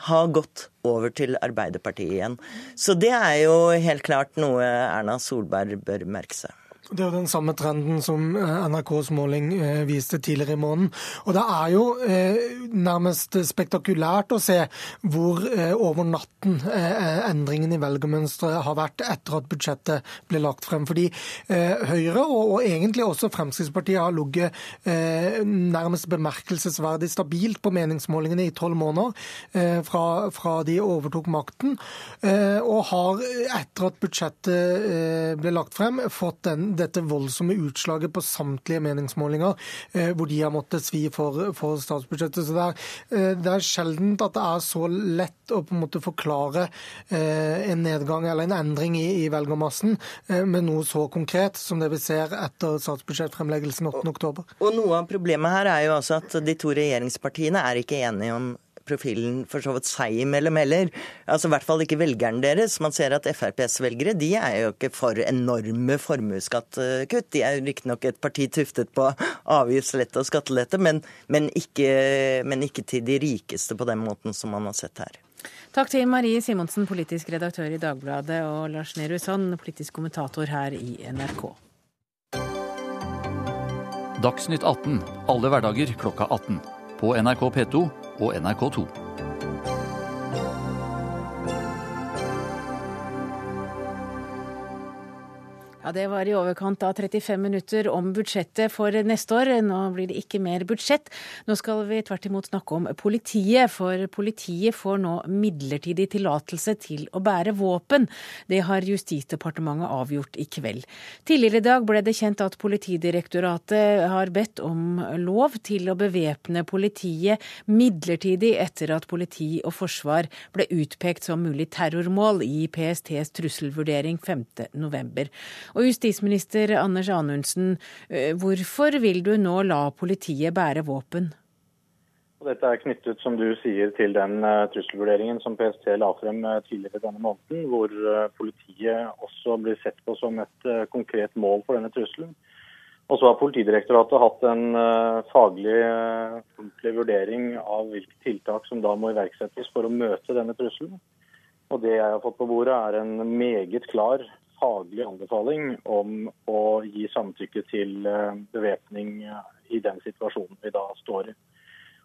har gått over til Arbeiderpartiet igjen. Så det er jo helt klart noe Erna Solberg bør merke seg. Det er jo den samme trenden som eh, NRKs måling eh, viste tidligere i måneden. Og det er jo eh, nærmest spektakulært å se hvor over natten endringen i velgermønsteret har vært etter at budsjettet ble lagt frem. Fordi Høyre, og egentlig også Fremskrittspartiet, har ligget nærmest bemerkelsesverdig stabilt på meningsmålingene i tolv måneder fra, de overtok makten. Og har etter at budsjettet ble lagt frem, fått den dette voldsomme utslaget på samtlige meningsmålinger, eh, hvor de har måttet svi for, for statsbudsjettet. Så det er, eh, det er sjeldent at det er så lett å på en måte forklare eh, en nedgang eller en endring i, i velgermassen med noe så konkret som det vi ser etter statsbudsjettfremleggelsen 8.10. Og noe av problemet her er jo også at de to regjeringspartiene er ikke enige om profilen for så vidt seg imellom heller. Altså I hvert fall ikke velgerne deres. Man ser at FrPs velgere de er jo ikke for enorme formuesskattekutt. De er jo riktignok et parti tuftet på avgiftslette og skattelette, men, men, ikke, men ikke til de rikeste på den måten som man har sett her. Takk til Marie Simonsen, politisk redaktør i Dagbladet, og Lars Nehru Sand, politisk kommentator her i NRK. Dagsnytt 18 alle hverdager klokka 18. På NRK P2 og NRK2. Ja, Det var i overkant av 35 minutter om budsjettet for neste år. Nå blir det ikke mer budsjett. Nå skal vi tvert imot snakke om politiet, for politiet får nå midlertidig tillatelse til å bære våpen. Det har Justisdepartementet avgjort i kveld. Tidligere i dag ble det kjent at Politidirektoratet har bedt om lov til å bevæpne politiet midlertidig etter at politi og forsvar ble utpekt som mulig terrormål i PSTs trusselvurdering 5.11. Og justisminister Anders Anundsen, eh, hvorfor vil du nå la politiet bære våpen? Dette er knyttet som du sier, til den uh, trusselvurderingen som PST la frem uh, tidligere denne måneden, hvor politiet også blir sett på som et konkret mål for denne trusselen. Og så har Politidirektoratet hatt en faglig ordentlig vurdering av hvilke tiltak som da må iverksettes for å møte denne trusselen. Og det jeg har fått på bordet, er en meget klar faglig anbefaling om å gi samtykke til eh, bevæpning i den situasjonen vi da står i.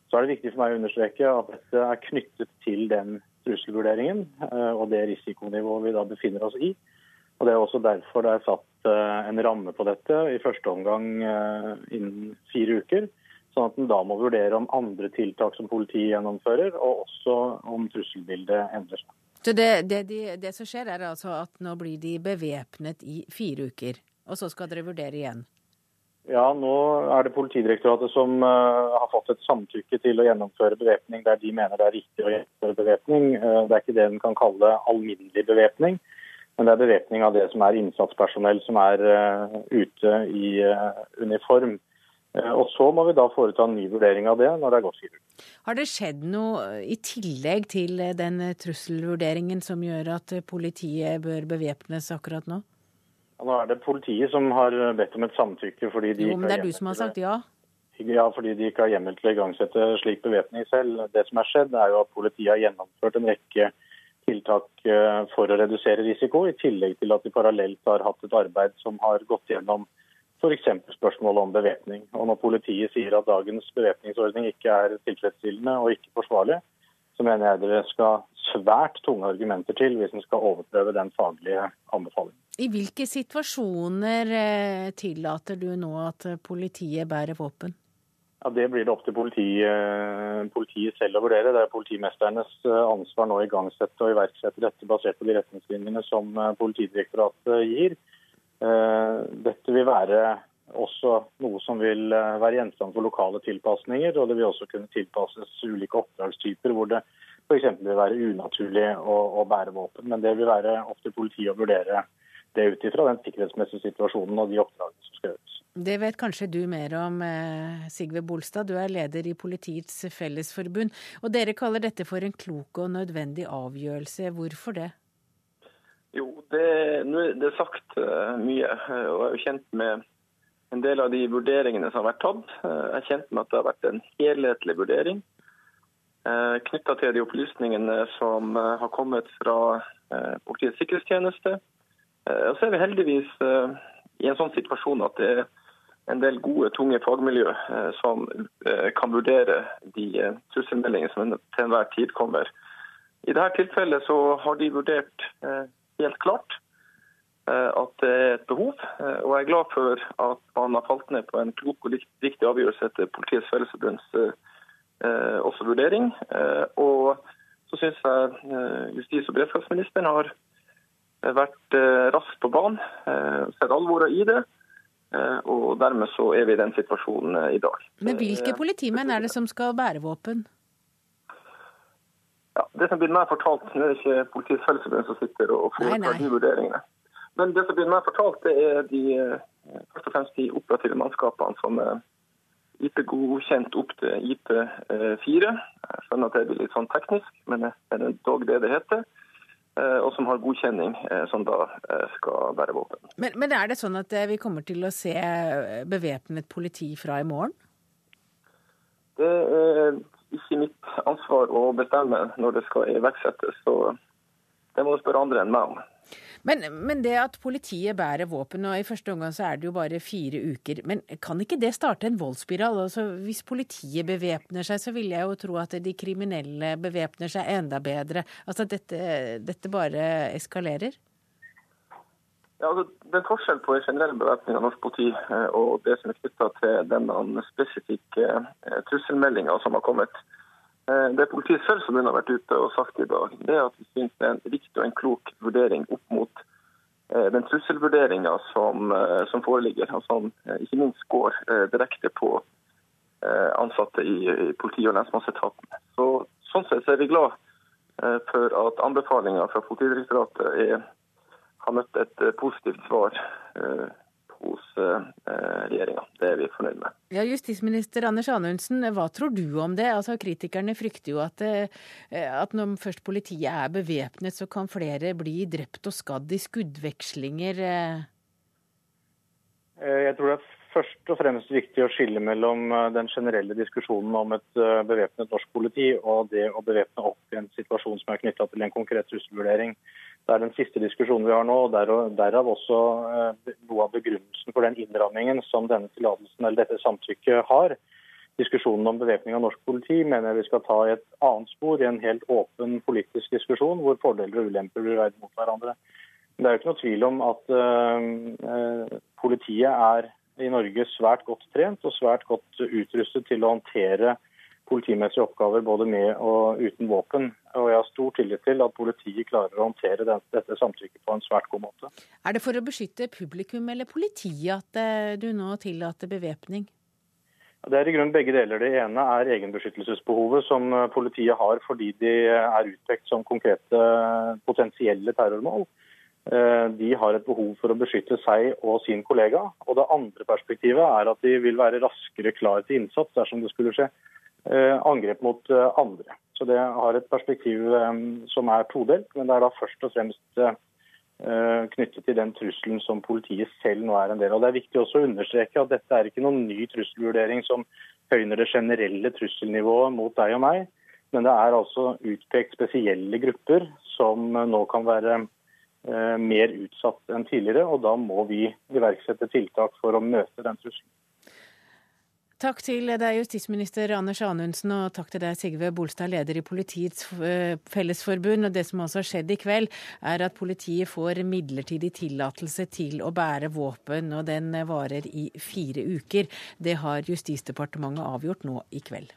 Så er det viktig for meg å understreke at dette er knyttet til den trusselvurderingen eh, og det risikonivået vi da befinner oss i. Og Det er også derfor det er satt eh, en ramme på dette, i første omgang innen fire uker. Sånn at en da må vurdere om andre tiltak som politiet gjennomfører, og også om trusselbildet endrer seg. Så det, det, det, det, som skjer, er altså at nå blir de bevæpnet i fire uker. Og så skal dere vurdere igjen? Ja, nå er det Politidirektoratet som uh, har fått et samtykke til å gjennomføre bevæpning der de mener det er riktig å gjennomføre bevæpning. Uh, det er ikke det en kan kalle alminnelig bevæpning, men det er bevæpning av det som er innsatspersonell som er uh, ute i uniform. Eh, og Så må vi da foreta en ny vurdering av det når det er gått fire uker. Har det skjedd noe i tillegg til den trusselvurderingen som gjør at politiet bør bevæpnes akkurat nå? Ja, nå er det politiet som har bedt om et samtykke. fordi de jo, men det er du som har sagt ja? Ja, fordi de ikke har hjemmel til å igangsette slik bevæpning selv. Det som er skjedd, er jo at politiet har gjennomført en rekke tiltak eh, for å redusere risiko, i tillegg til at de parallelt har hatt et arbeid som har gått gjennom f.eks. spørsmålet om bevæpning. Og når politiet sier at dagens bevæpningsordning ikke er tilfredsstillende og ikke forsvarlig, så mener jeg dere skal svært tunge argumenter til hvis en skal overprøve den faglige anbefalingen. I hvilke situasjoner eh, tillater du nå at politiet bærer våpen? Ja, Det blir det opp til politi, eh, politiet selv å vurdere. Det er politimesternes eh, ansvar nå å igangsette og iverksette dette basert på de retningslinjene som Politidirektoratet gir. Dette vil være også noe som vil være gjenstand for lokale tilpasninger. Og det vil også kunne tilpasses ulike oppdragstyper hvor det f.eks. vil være unaturlig å, å bære våpen. Men det vil være opp til politiet å vurdere det ut ifra den sikkerhetsmessige situasjonen og de oppdragene som skal gjøres. Det vet kanskje du mer om, eh, Sigve Bolstad. Du er leder i Politiets Fellesforbund. Og dere kaller dette for en klok og nødvendig avgjørelse. Hvorfor det? Jo, det, det er sagt uh, mye. Og jeg er jo kjent med en del av de vurderingene som har vært tatt. Uh, jeg er kjent med at det har vært en helhetlig vurdering knytta til de opplysningene som har kommet fra Politiets sikkerhetstjeneste Eh, og så er vi heldigvis eh, i en sånn situasjon at det er en del gode, tunge fagmiljø eh, som kan vurdere de trusselmeldingene som til enhver tid kommer. I dette tilfellet så har de vurdert helt klart at det er et behov. Og jeg er glad for at man har falt ned på en klok og riktig avgjørelse etter Politiets Fellesforbunds også vurdering. Og så syns jeg justis- og beredskapsministeren har vært eh, raskt på banen, eh, sett alvoret i det. Eh, og dermed så er vi i den situasjonen i dag. Men hvilke politimenn er det som skal bære våpen? Det som blir meg fortalt, Nå er det ikke Politiets Fellesforbund som sitter og foretar de vurderingene. Men det som blir meg fortalt, det er de, først og fremst de operative mannskapene som er IP-godkjent opp til IP4. Jeg skjønner at det blir litt sånn teknisk, men det er dog det det heter. Eh, og som har godkjenning, eh, som da eh, skal bære våpen. Men, men, er det sånn at vi kommer til å se bevæpnet politi fra i morgen? Det er ikke mitt ansvar å bestemme når det skal iverksettes, så det må du spørre andre enn meg om. Men, men, det at politiet bærer våpen, og i første omgang så er det jo bare fire uker, men kan ikke det starte en voldsspiral? Altså, hvis politiet bevæpner seg, så vil jeg jo tro at de kriminelle bevæpner seg enda bedre. Altså dette, dette bare eskalerer? Ja, altså, det er forskjell på en generell bevæpning av norsk politi eh, og det som er knytta til denne spesifikke eh, trusselmeldinga som har kommet. Det politiet selv som har vært ute og sagt i dag, det er at vi syns det er en riktig og en klok vurdering opp mot eh, den trusselvurderinga som, eh, som, foreligger, og som ikke minst går direkte på ansatte i, i politi- og lensmannsetaten. Så, sånn sett er vi glad for at anbefalinga fra Politidirektoratet er, har møtt et positivt svar hos eh, regjeringa. Det er vi fornøyd med. Ja, Justisminister Anders Anundsen, hva tror du om det? Altså, Kritikerne frykter jo at, eh, at når først politiet er bevæpnet, så kan flere bli drept og skadd i skuddvekslinger. Eh. Jeg tror det er først og fremst viktig å skille mellom den generelle diskusjonen om et bevæpnet norsk politi og det å bevæpne opp i en situasjon som er knytta til en konkret trusselvurdering. Det er den siste diskusjonen vi har nå, og derav også eh, noe av begrunnelsen for den innrammingen som denne tillatelsen eller dette samtykket har. Diskusjonen om bevæpning av norsk politi mener jeg vi skal ta i et annet spor, i en helt åpen politisk diskusjon, hvor fordeler og ulemper blir veid mot hverandre. Men det er jo ikke noe tvil om at uh, politiet er i Norge svært godt trent og svært godt utrustet til å håndtere politimessige oppgaver både med og uten våpen. Og jeg har stor tillit til at politiet klarer å håndtere dette samtykket på en svært god måte. Er det for å beskytte publikum eller politiet at eh, du nå tillater bevæpning? Det er i grunnen begge deler. Det ene er egenbeskyttelsesbehovet som eh, politiet har fordi de er utpekt som konkrete potensielle terrormål. Eh, de har et behov for å beskytte seg og sin kollega. Og det andre perspektivet er at de vil være raskere klar til innsats dersom det skulle skje Eh, angrep mot eh, andre. Så Det har et perspektiv som er todelt, men det er da først og fremst knyttet til den trusselen som politiet selv nå er en del av. Det er viktig også å understreke at dette er ikke noen ny trusselvurdering som høyner det generelle trusselnivået mot deg og meg, men det er altså utpekt spesielle grupper som nå kan være mer utsatt enn tidligere, og da må vi iverksette tiltak for å møte den trusselen. Takk til deg, justisminister Anders Anundsen, og takk til deg, Sigve Bolstad, leder i Politiets eh, Fellesforbund. Og det som altså har skjedd i kveld, er at politiet får midlertidig tillatelse til å bære våpen, og den varer i fire uker. Det har Justisdepartementet avgjort nå i kveld.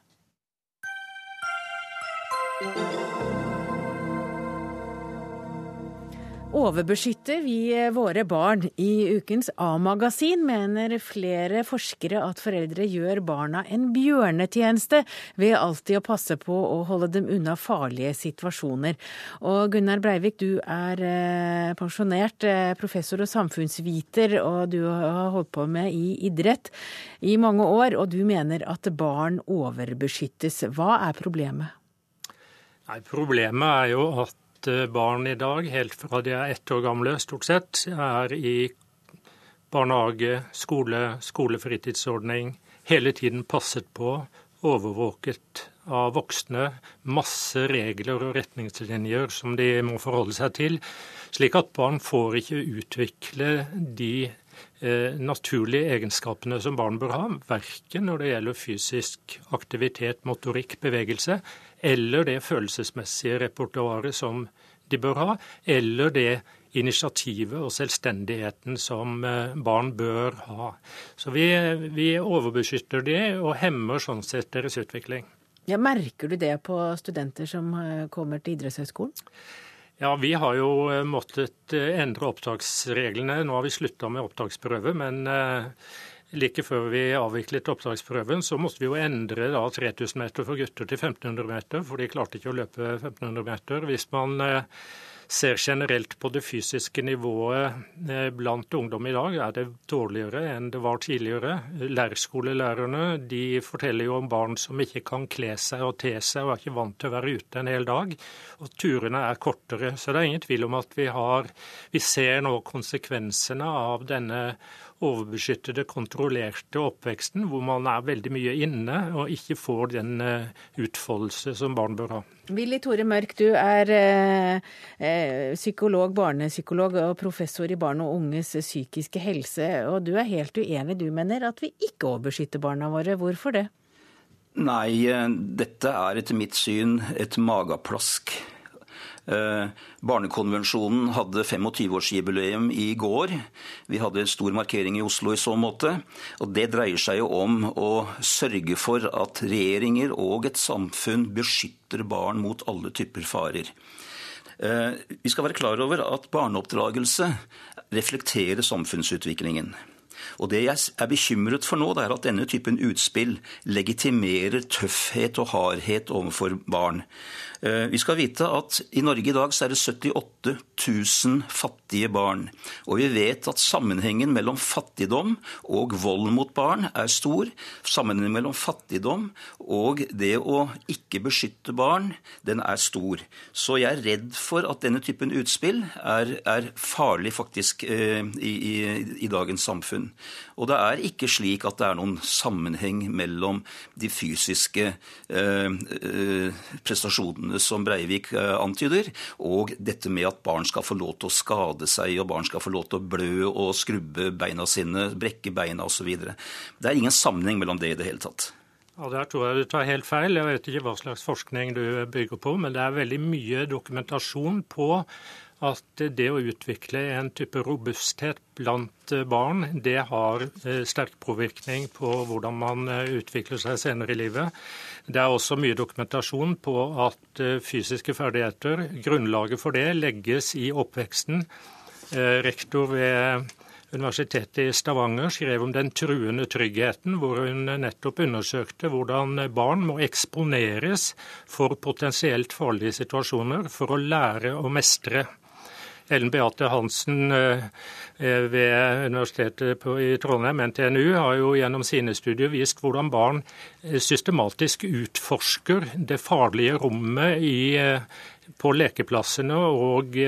Overbeskytter vi våre barn? I ukens A-magasin mener flere forskere at foreldre gjør barna en bjørnetjeneste ved alltid å passe på å holde dem unna farlige situasjoner. Og Gunnar Breivik, du er eh, pensjonert eh, professor og samfunnsviter, og du har holdt på med i idrett i mange år, og du mener at barn overbeskyttes. Hva er problemet? Nei, Problemet er jo at Eh, barn i dag, helt fra de er ett år gamle stort sett, er i barnehage, skole, skolefritidsordning, hele tiden passet på, overvåket av voksne, masse regler og retningslinjer som de må forholde seg til, slik at barn får ikke utvikle de eh, naturlige egenskapene som barn bør ha, verken når det gjelder fysisk aktivitet, motorikk, bevegelse, eller det følelsesmessige repertoaret som de bør ha, eller det initiativet og selvstendigheten som eh, barn bør ha. Så vi, vi overbeskytter det og hemmer sånn sett deres utvikling. Ja, merker du det på studenter som eh, kommer til idrettshøyskolen? Ja, Vi har jo eh, måttet endre opptaksreglene. Nå har vi slutta med opptaksprøve, men Like før vi avviklet opptaksprøven, så måtte vi jo endre da 3000 meter for gutter til 1500 meter, for de klarte ikke å løpe 1500 meter. Hvis man eh, ser generelt på det fysiske nivået eh, blant ungdom i dag, er det dårligere enn det var tidligere. Lærerskolelærerne de forteller jo om barn som ikke kan kle seg og te seg, og er ikke vant til å være ute en hel dag. Og turene er kortere. Så det er ingen tvil om at vi har Vi ser nå konsekvensene av denne overbeskyttede, kontrollerte oppveksten, hvor man er veldig mye inne og ikke får den eh, utfoldelse som barn bør ha. Willy Tore Mørk, du er eh, eh, psykolog, barnepsykolog og professor i barn og unges psykiske helse. Og du er helt uenig, du mener at vi ikke overbeskytter barna våre. Hvorfor det? Nei, dette er etter mitt syn et mageplask. Eh, barnekonvensjonen hadde 25-årsjubileum i går. Vi hadde en stor markering i Oslo i så måte. Og det dreier seg jo om å sørge for at regjeringer og et samfunn beskytter barn mot alle typer farer. Eh, vi skal være klar over at barneoppdragelse reflekterer samfunnsutviklingen. Og Det jeg er bekymret for nå, det er at denne typen utspill legitimerer tøffhet og hardhet overfor barn. Eh, vi skal vite at i Norge i dag så er det 78 000 fattige barn. Og vi vet at sammenhengen mellom fattigdom og vold mot barn er stor. Sammenhengen mellom fattigdom og det å ikke beskytte barn, den er stor. Så jeg er redd for at denne typen utspill er, er farlig faktisk eh, i, i, i dagens samfunn. Og det er ikke slik at det er noen sammenheng mellom de fysiske eh, eh, prestasjonene som Breivik eh, antyder, og dette med at barn skal få lov til å skade seg, og barn skal få lov til å blø og skrubbe beina sine, brekke beina osv. Det er ingen sammenheng mellom det i det hele tatt. Ja, Der tror jeg du tar helt feil. Jeg vet ikke hva slags forskning du bygger på, men det er veldig mye dokumentasjon på at det å utvikle en type robusthet blant barn, det har eh, sterk påvirkning på hvordan man eh, utvikler seg senere i livet. Det er også mye dokumentasjon på at eh, fysiske ferdigheter, grunnlaget for det, legges i oppveksten. Rektor ved Universitetet i Stavanger skrev om den truende tryggheten, hvor hun nettopp undersøkte hvordan barn må eksponeres for potensielt farlige situasjoner for å lære å mestre. Ellen Beate Hansen eh, eh, ved Universitetet i Trondheim, NTNU, har jo gjennom sine studier vist hvordan barn eh, systematisk utforsker det farlige rommet i, på lekeplassene og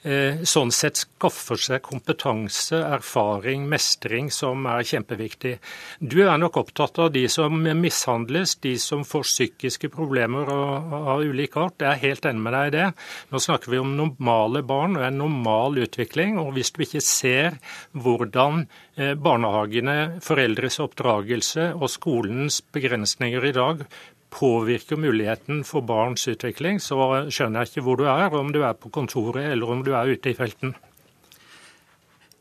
sånn sett skaffer seg kompetanse, erfaring, mestring, som er kjempeviktig. Du er nok opptatt av de som mishandles, de som får psykiske problemer av ulik art. Jeg er helt enig med deg i det. Nå snakker vi om normale barn og en normal utvikling. og Hvis du ikke ser hvordan eh, barnehagene, foreldres oppdragelse og skolens begrensninger i dag påvirker muligheten for barns utvikling, så skjønner jeg ikke hvor du er, om du er på kontoret eller om du er ute i felten.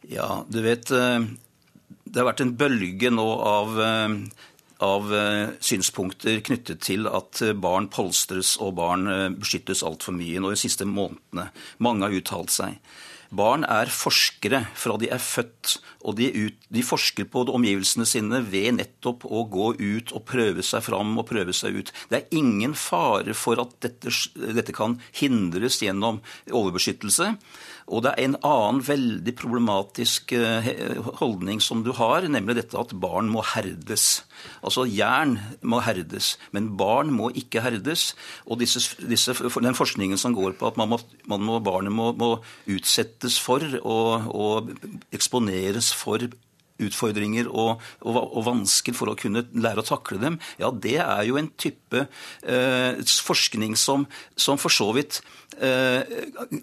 Ja, du vet eh, Det har vært en bølge nå av, eh, av eh, synspunkter knyttet til at barn polstres og barn beskyttes altfor mye nå de siste månedene. Mange har uttalt seg. Barn er forskere fra de er født, og de, ut, de, forsker på omgivelsene sine ved nettopp å gå ut og prøve seg fram og prøve seg ut. Det er ingen fare for at dette, dette kan hindres gjennom overbeskyttelse. Og det er en annen veldig problematisk eh, holdning som du har, nemlig dette at barn må herdes. Altså jern må herdes, men barn må ikke herdes. Og disse, disse, den forskningen som går på at man må, man må, barnet må, må, utsettes for og, og eksponeres for utfordringer og, og, og, vansker for å kunne lære å takle dem, ja, det er jo en type eh, forskning som, som for så vidt Eh,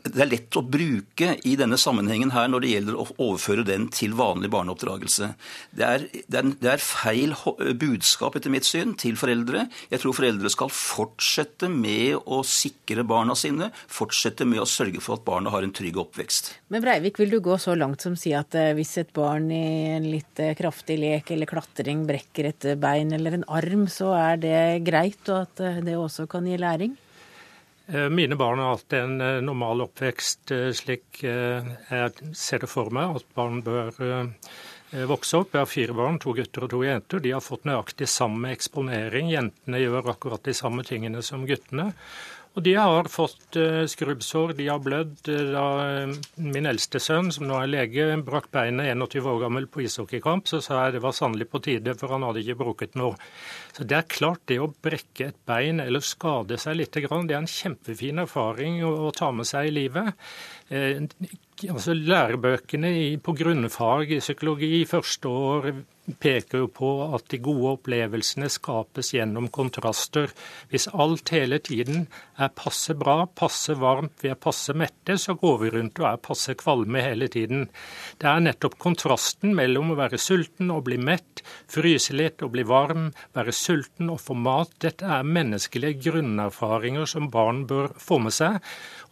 det er lett å bruke i denne sammenhengen her når det gjelder å overføre den til vanlig barneoppdragelse. Det er, det er, det er feil budskap, etter mitt syn, til foreldre. Jeg tror foreldre skal fortsette med å sikre barna sine, fortsette med å sørge for at barna har en trygg oppvekst. Men Breivik, vil du gå så langt som si at eh, hvis et barn i en litt kraftig lek eller klatring brekker et bein eller en arm, så er det greit, og at det også kan gi læring? Eh, mine barn har hatt en eh, normal oppvekst eh, slik jeg ser det for meg at barn bør vokse opp. Jeg har fire barn, to gutter og to jenter. De har fått nøyaktig samme eksponering. Jentene gjør akkurat de samme tingene som guttene. Og de har fått uh, skrubbsår, de har blødd. Da min eldste sønn, som nå er lege, brakk beinet 21 år gammel på ishockeykamp, så sa jeg det var sannelig på tide, for han hadde ikke brukket noe. Så Det er klart det å brekke et bein eller skade seg litt, det er en kjempefin erfaring å, ta med seg i livet. Eh, altså Lærebøkene på grunnfag i psykologi første år peker jo på at de gode opplevelsene skapes gjennom kontraster. Hvis alt hele tiden er passe bra, passe varmt, vi er passe mette, så går vi rundt og er passe kvalme hele tiden. Det er nettopp kontrasten mellom å være sulten og bli mett, fryse litt og bli varm, være sulten og få mat. Dette er menneskelige grunnerfaringer som barn bør få med seg.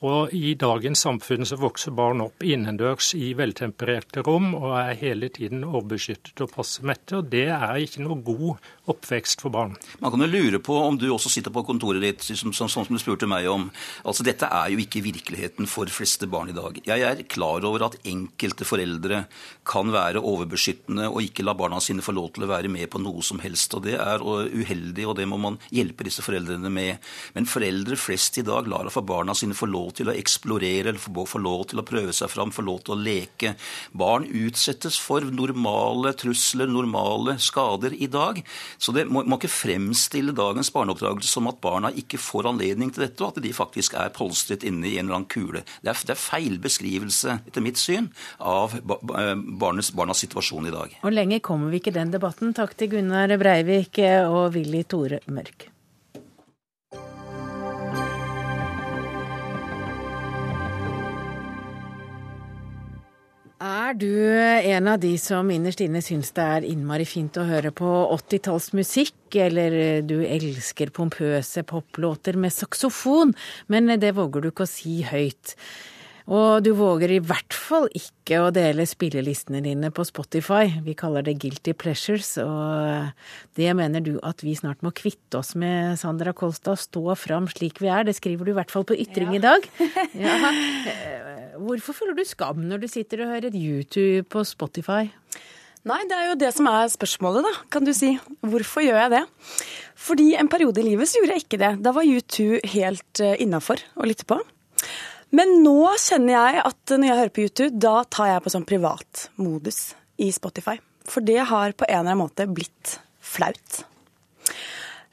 Og I dagens samfunn så vokser barn opp innendørs i veltempererte rom og er hele tiden overbeskyttet og passe mette. og Det er ikke noe god oppvekst for barn. Man kan jo lure på om du også sitter på kontoret ditt, som, som, som du spurte meg om. Altså Dette er jo ikke virkeligheten for fleste barn i dag. Jeg er klar over at enkelte foreldre kan være overbeskyttende og ikke la barna sine få lov til å være med på noe som helst. og Det er uheldig, og det må man hjelpe disse foreldrene med. Men foreldre flest i dag lar for barna sine få lov til å eksplorere, eller få lov til å prøve seg fram, få lov til å leke. Barn utsettes for normale trusler, normale skader i dag. Så det må, må ikke fremstille dagens barneoppdragelse som at barna ikke får anledning til dette, og at de faktisk er polstret inne i en eller annen kule. Det er, det er feil beskrivelse, etter mitt syn, av eh, barnes, barnas situasjon i dag. Og lenger kommer vi ikke den debatten. Takk til Gunnar Breivik og Willy Tore Mørk. Er du en av de som innerst inne syns det er innmari fint å høre på 80-tallsmusikk, eller du elsker pompøse poplåter med saksofon, men det våger du ikke å si høyt? Og du våger i hvert fall ikke å dele spillelistene dine på Spotify. Vi kaller det guilty pleasures, og det mener du at vi snart må kvitte oss med, Sandra Kolstad. Stå fram slik vi er. Det skriver du i hvert fall på Ytring ja. i dag. Ja. Hvorfor føler du skam når du sitter og hører YouTube på Spotify? Nei, det er jo det som er spørsmålet, da, kan du si. Hvorfor gjør jeg det? Fordi en periode i livet så gjorde jeg ikke det. Da var U2 helt uh, innafor å lytte på. Men nå kjenner jeg at når jeg hører på YouTube, da tar jeg på sånn privatmodus i Spotify. For det har på en eller annen måte blitt flaut.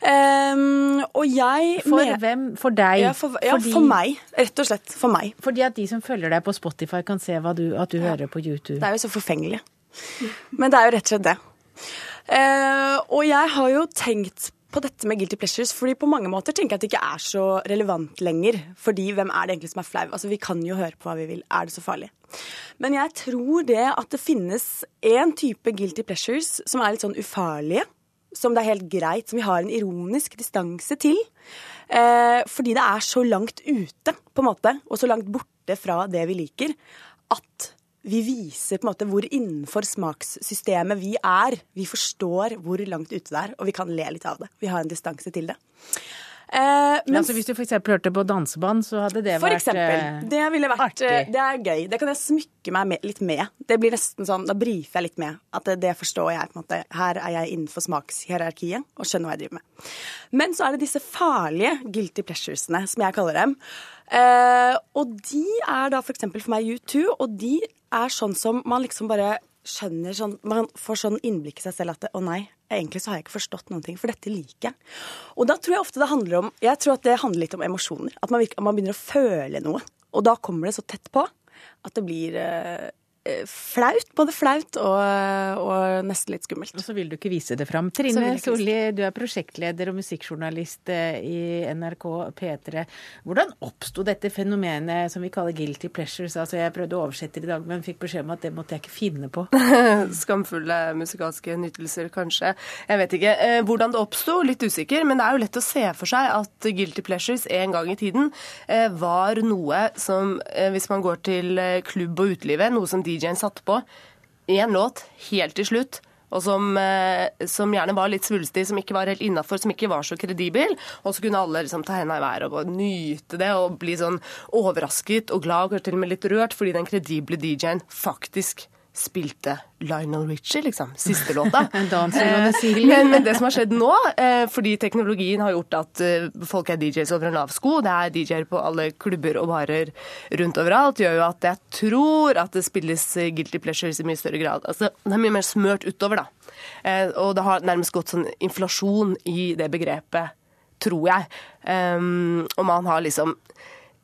Um, og jeg For med, hvem? For deg? Ja, for, ja, Fordi- for meg. Rett og slett. For meg. Fordi at de som følger deg på Spotify, kan se du, at du hører på YouTube. Det er jo så forfengelig. Men det er jo rett og slett det. Uh, og jeg har jo tenkt på dette med guilty pleasures, fordi på mange måter tenker jeg at det ikke er så relevant lenger. Fordi hvem er det egentlig som er flau? Altså, Vi kan jo høre på hva vi vil. Er det så farlig? Men jeg tror det at det finnes én type guilty pleasures som er litt sånn ufarlige. Som det er helt greit, som vi har en ironisk distanse til. Eh, fordi det er så langt ute, på en måte, og så langt borte fra det vi liker, at vi viser på en måte hvor innenfor smakssystemet vi er. Vi forstår hvor langt ute det er, og vi kan le litt av det. Vi har en distanse til det. Eh, Men men altså, hvis du f.eks. hørte på danseband, så hadde det for vært eksempel. eh, Det ville vært artig. Det er gøy. Det kan jeg smykke meg med, litt med. Det blir nesten sånn, Da brifer jeg litt med. At det, det forstår jeg. på en måte. Her er jeg innenfor smakshierarkiet og skjønner hva jeg driver med. Men så er det disse farlige guilty pleasuresene, som jeg kaller dem. Eh, og de er da for eksempel for meg U2, og de er sånn som man liksom bare skjønner sånn Man får sånn innblikk i seg selv at det, å nei, egentlig så har jeg ikke forstått noen ting, for dette liker jeg. Og da tror jeg ofte det handler om Jeg tror at det handler litt om emosjoner. At man, virker, man begynner å føle noe. Og da kommer det så tett på at det blir eh, flaut. Både flaut og, og nesten litt skummelt. Og så vil du ikke vise det fram. Trine Solli, du er prosjektleder og musikkjournalist eh, i NRK P3. Hvordan oppsto dette fenomenet som vi kaller guilty pleasures? Altså, jeg prøvde å oversette det i dag, men fikk beskjed om at det måtte jeg ikke finne på. Skamfulle musikalske nytelser, kanskje. Jeg vet ikke. Eh, hvordan det oppsto, litt usikker, men det er jo lett å se for seg at Guilty Pleasures en gang i tiden eh, var noe som, eh, hvis man går til eh, klubb og utelivet, noe som DJ-en satte på én låt helt til slutt. Og som, eh, som gjerne var litt svulstig, som ikke var helt innafor, som ikke var så kredibel. Og så kunne alle liksom ta henda i været og nyte det og bli sånn overrasket og glad og til og med litt rørt fordi den kredible DJ-en faktisk spilte Lionel Richie, liksom. Siste låta. Eh, men, men det som har skjedd nå, eh, fordi teknologien har gjort at eh, folk er DJs over en lav sko, det er DJ-er på alle klubber og barer rundt overalt, gjør jo at jeg tror at det spilles guilty pleasures i mye større grad. Altså, det er mye mer smørt utover, da. Og det har nærmest gått sånn inflasjon i det begrepet, tror jeg. Um, og man har liksom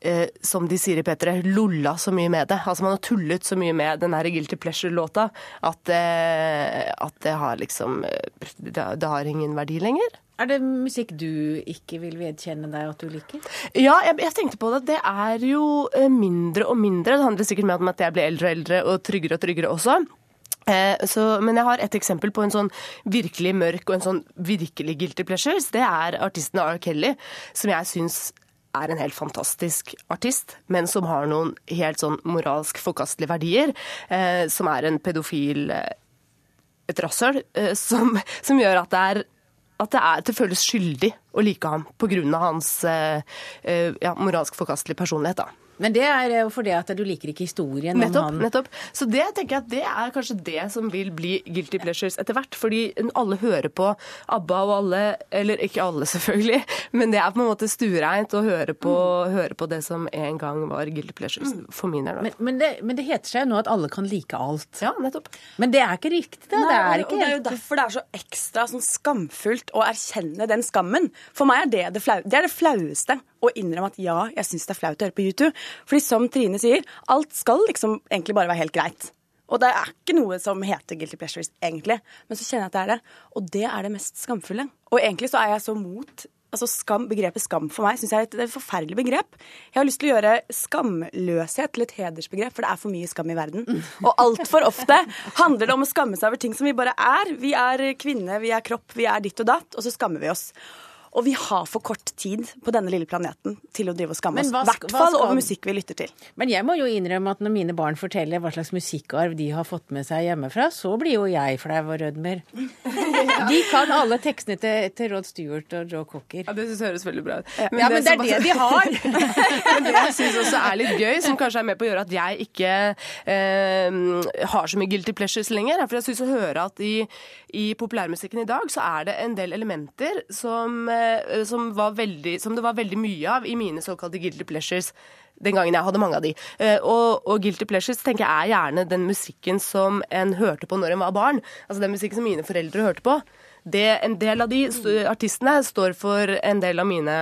eh, som de sier i P3, lolla så mye med det. Altså Man har tullet så mye med den her Guilty Pleasure-låta at, eh, at det har liksom eh, det, det har ingen verdi lenger. Er det musikk du ikke vil vedkjenne deg at du liker? Ja, jeg, jeg tenkte på det. Det er jo eh, mindre og mindre. Det handler sikkert mer om at jeg blir eldre og eldre og tryggere og tryggere også. Eh, Så, men jeg har et eksempel på en sånn virkelig mørk og en sånn virkelig guilty pleasures. Det er artisten R. Kelly, som jeg syns er en helt fantastisk artist, men som har noen helt sånn moralsk forkastelige verdier. Eh, som er en pedofil eh, et rasshøl, eh, som, som gjør at det er at det, er, det føles skyldig å like ham pga. hans eh, eh, ja, moralsk forkastelige personlighet. da. Men det er jo fordi at du liker ikke historien om Nettopp. han. nettopp. Så det tenker jeg at det er kanskje det som vil bli guilty pleasures etter hvert. Fordi alle hører på ABBA og alle, eller ikke alle selvfølgelig, men det er på en måte stuereint å høre på, høre på det som en gang var guilty pleasures. For min del. Men, men, det, men det heter seg jo nå at alle kan like alt. Ja, nettopp. Men det er ikke riktig, da. Nei, det er ikke og det er jo derfor det er så ekstra sånn skamfullt å erkjenne den skammen. For meg er det det, flau, det, er det flaueste. Å innrømme at ja, jeg syns det er flaut å høre på YouTube. Fordi som Trine sier, alt skal liksom egentlig bare være helt greit. Og det er ikke noe som heter guilty pleasures, egentlig. Men så kjenner jeg at det er det. Og det er det mest skamfulle. Og egentlig så er jeg så mot Altså skam, Begrepet skam for meg synes jeg er et, et forferdelig begrep. Jeg har lyst til å gjøre skamløshet til et hedersbegrep, for det er for mye skam i verden. Og altfor ofte handler det om å skamme seg over ting som vi bare er. Vi er kvinne, vi er kropp, vi er ditt og datt, og så skammer vi oss. Og vi har for kort tid på denne lille planeten til å drive og skamme oss. I hvert fall skal- over musikk vi lytter til. Men jeg må jo innrømme at når mine barn forteller hva slags musikkarv de har fått med seg hjemmefra, så blir jo jeg flau og rødmer. De kan alle tekstene til, til Rod Stewart og Joe Cocker. Ja, Det synes jeg høres veldig bra ut. Ja, men det er det de har. Men det jeg syns også er litt gøy, som kanskje er med på å gjøre at jeg ikke eh, har så mye guilty pleasures lenger, er for jeg syns å høre at i, i populærmusikken i dag så er det en del elementer som, eh, som, var veldig, som det var veldig mye av i mine såkalte guilty pleasures Den gangen jeg hadde mange av de. Eh, og, og Guilty Pleasures tenker jeg er gjerne den musikken som en hørte på når en var barn. Altså den musikken som mine foreldre hørte på. Det, en del av de artistene står for en del av mine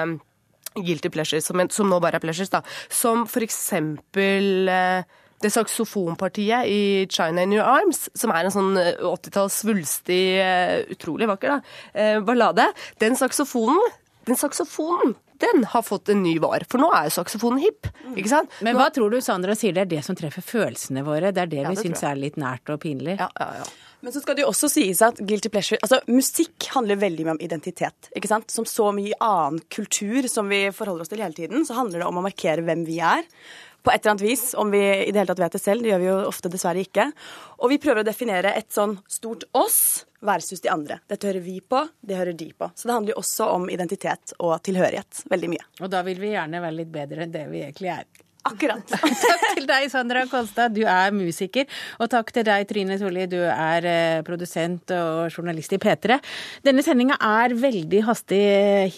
guilty pleasures, som, som nå bare er pleasures, da. Som for eksempel eh, det saksofonpartiet i China in Your Arms, som er en sånn 80-talls svulstig, utrolig vakker da, ballade. Den saksofonen, den saksofonen den har fått en ny var. For nå er jo saksofonen hipp. ikke sant? Men nå... hva tror du Sandra sier det er det som treffer følelsene våre? Det er det ja, vi syns er litt nært og pinlig? Ja, ja, ja. Men så skal det jo også sies at guilty pleasure Altså, musikk handler veldig mye om identitet. ikke sant? Som så mye annen kultur som vi forholder oss til hele tiden, så handler det om å markere hvem vi er på et eller annet vis, om vi i det hele tatt vet det selv. Det gjør vi jo ofte dessverre ikke. Og vi prøver å definere et sånn stort oss versus de andre. Dette hører vi på, det hører de på. Så det handler jo også om identitet og tilhørighet. Veldig mye. Og da vil vi gjerne være litt bedre enn det vi egentlig er. Akkurat. takk til deg, Sandra Kolstad, du er musiker. Og takk til deg, Trine Solli, du er eh, produsent og journalist i P3. Denne sendinga er veldig hastig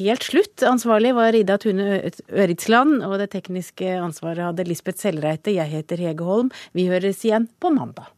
helt slutt. Ansvarlig var Ida Tune Øritsland, og det tekniske ansvaret hadde Lisbeth Sellreite. Jeg heter Hege Holm. Vi høres igjen på mandag.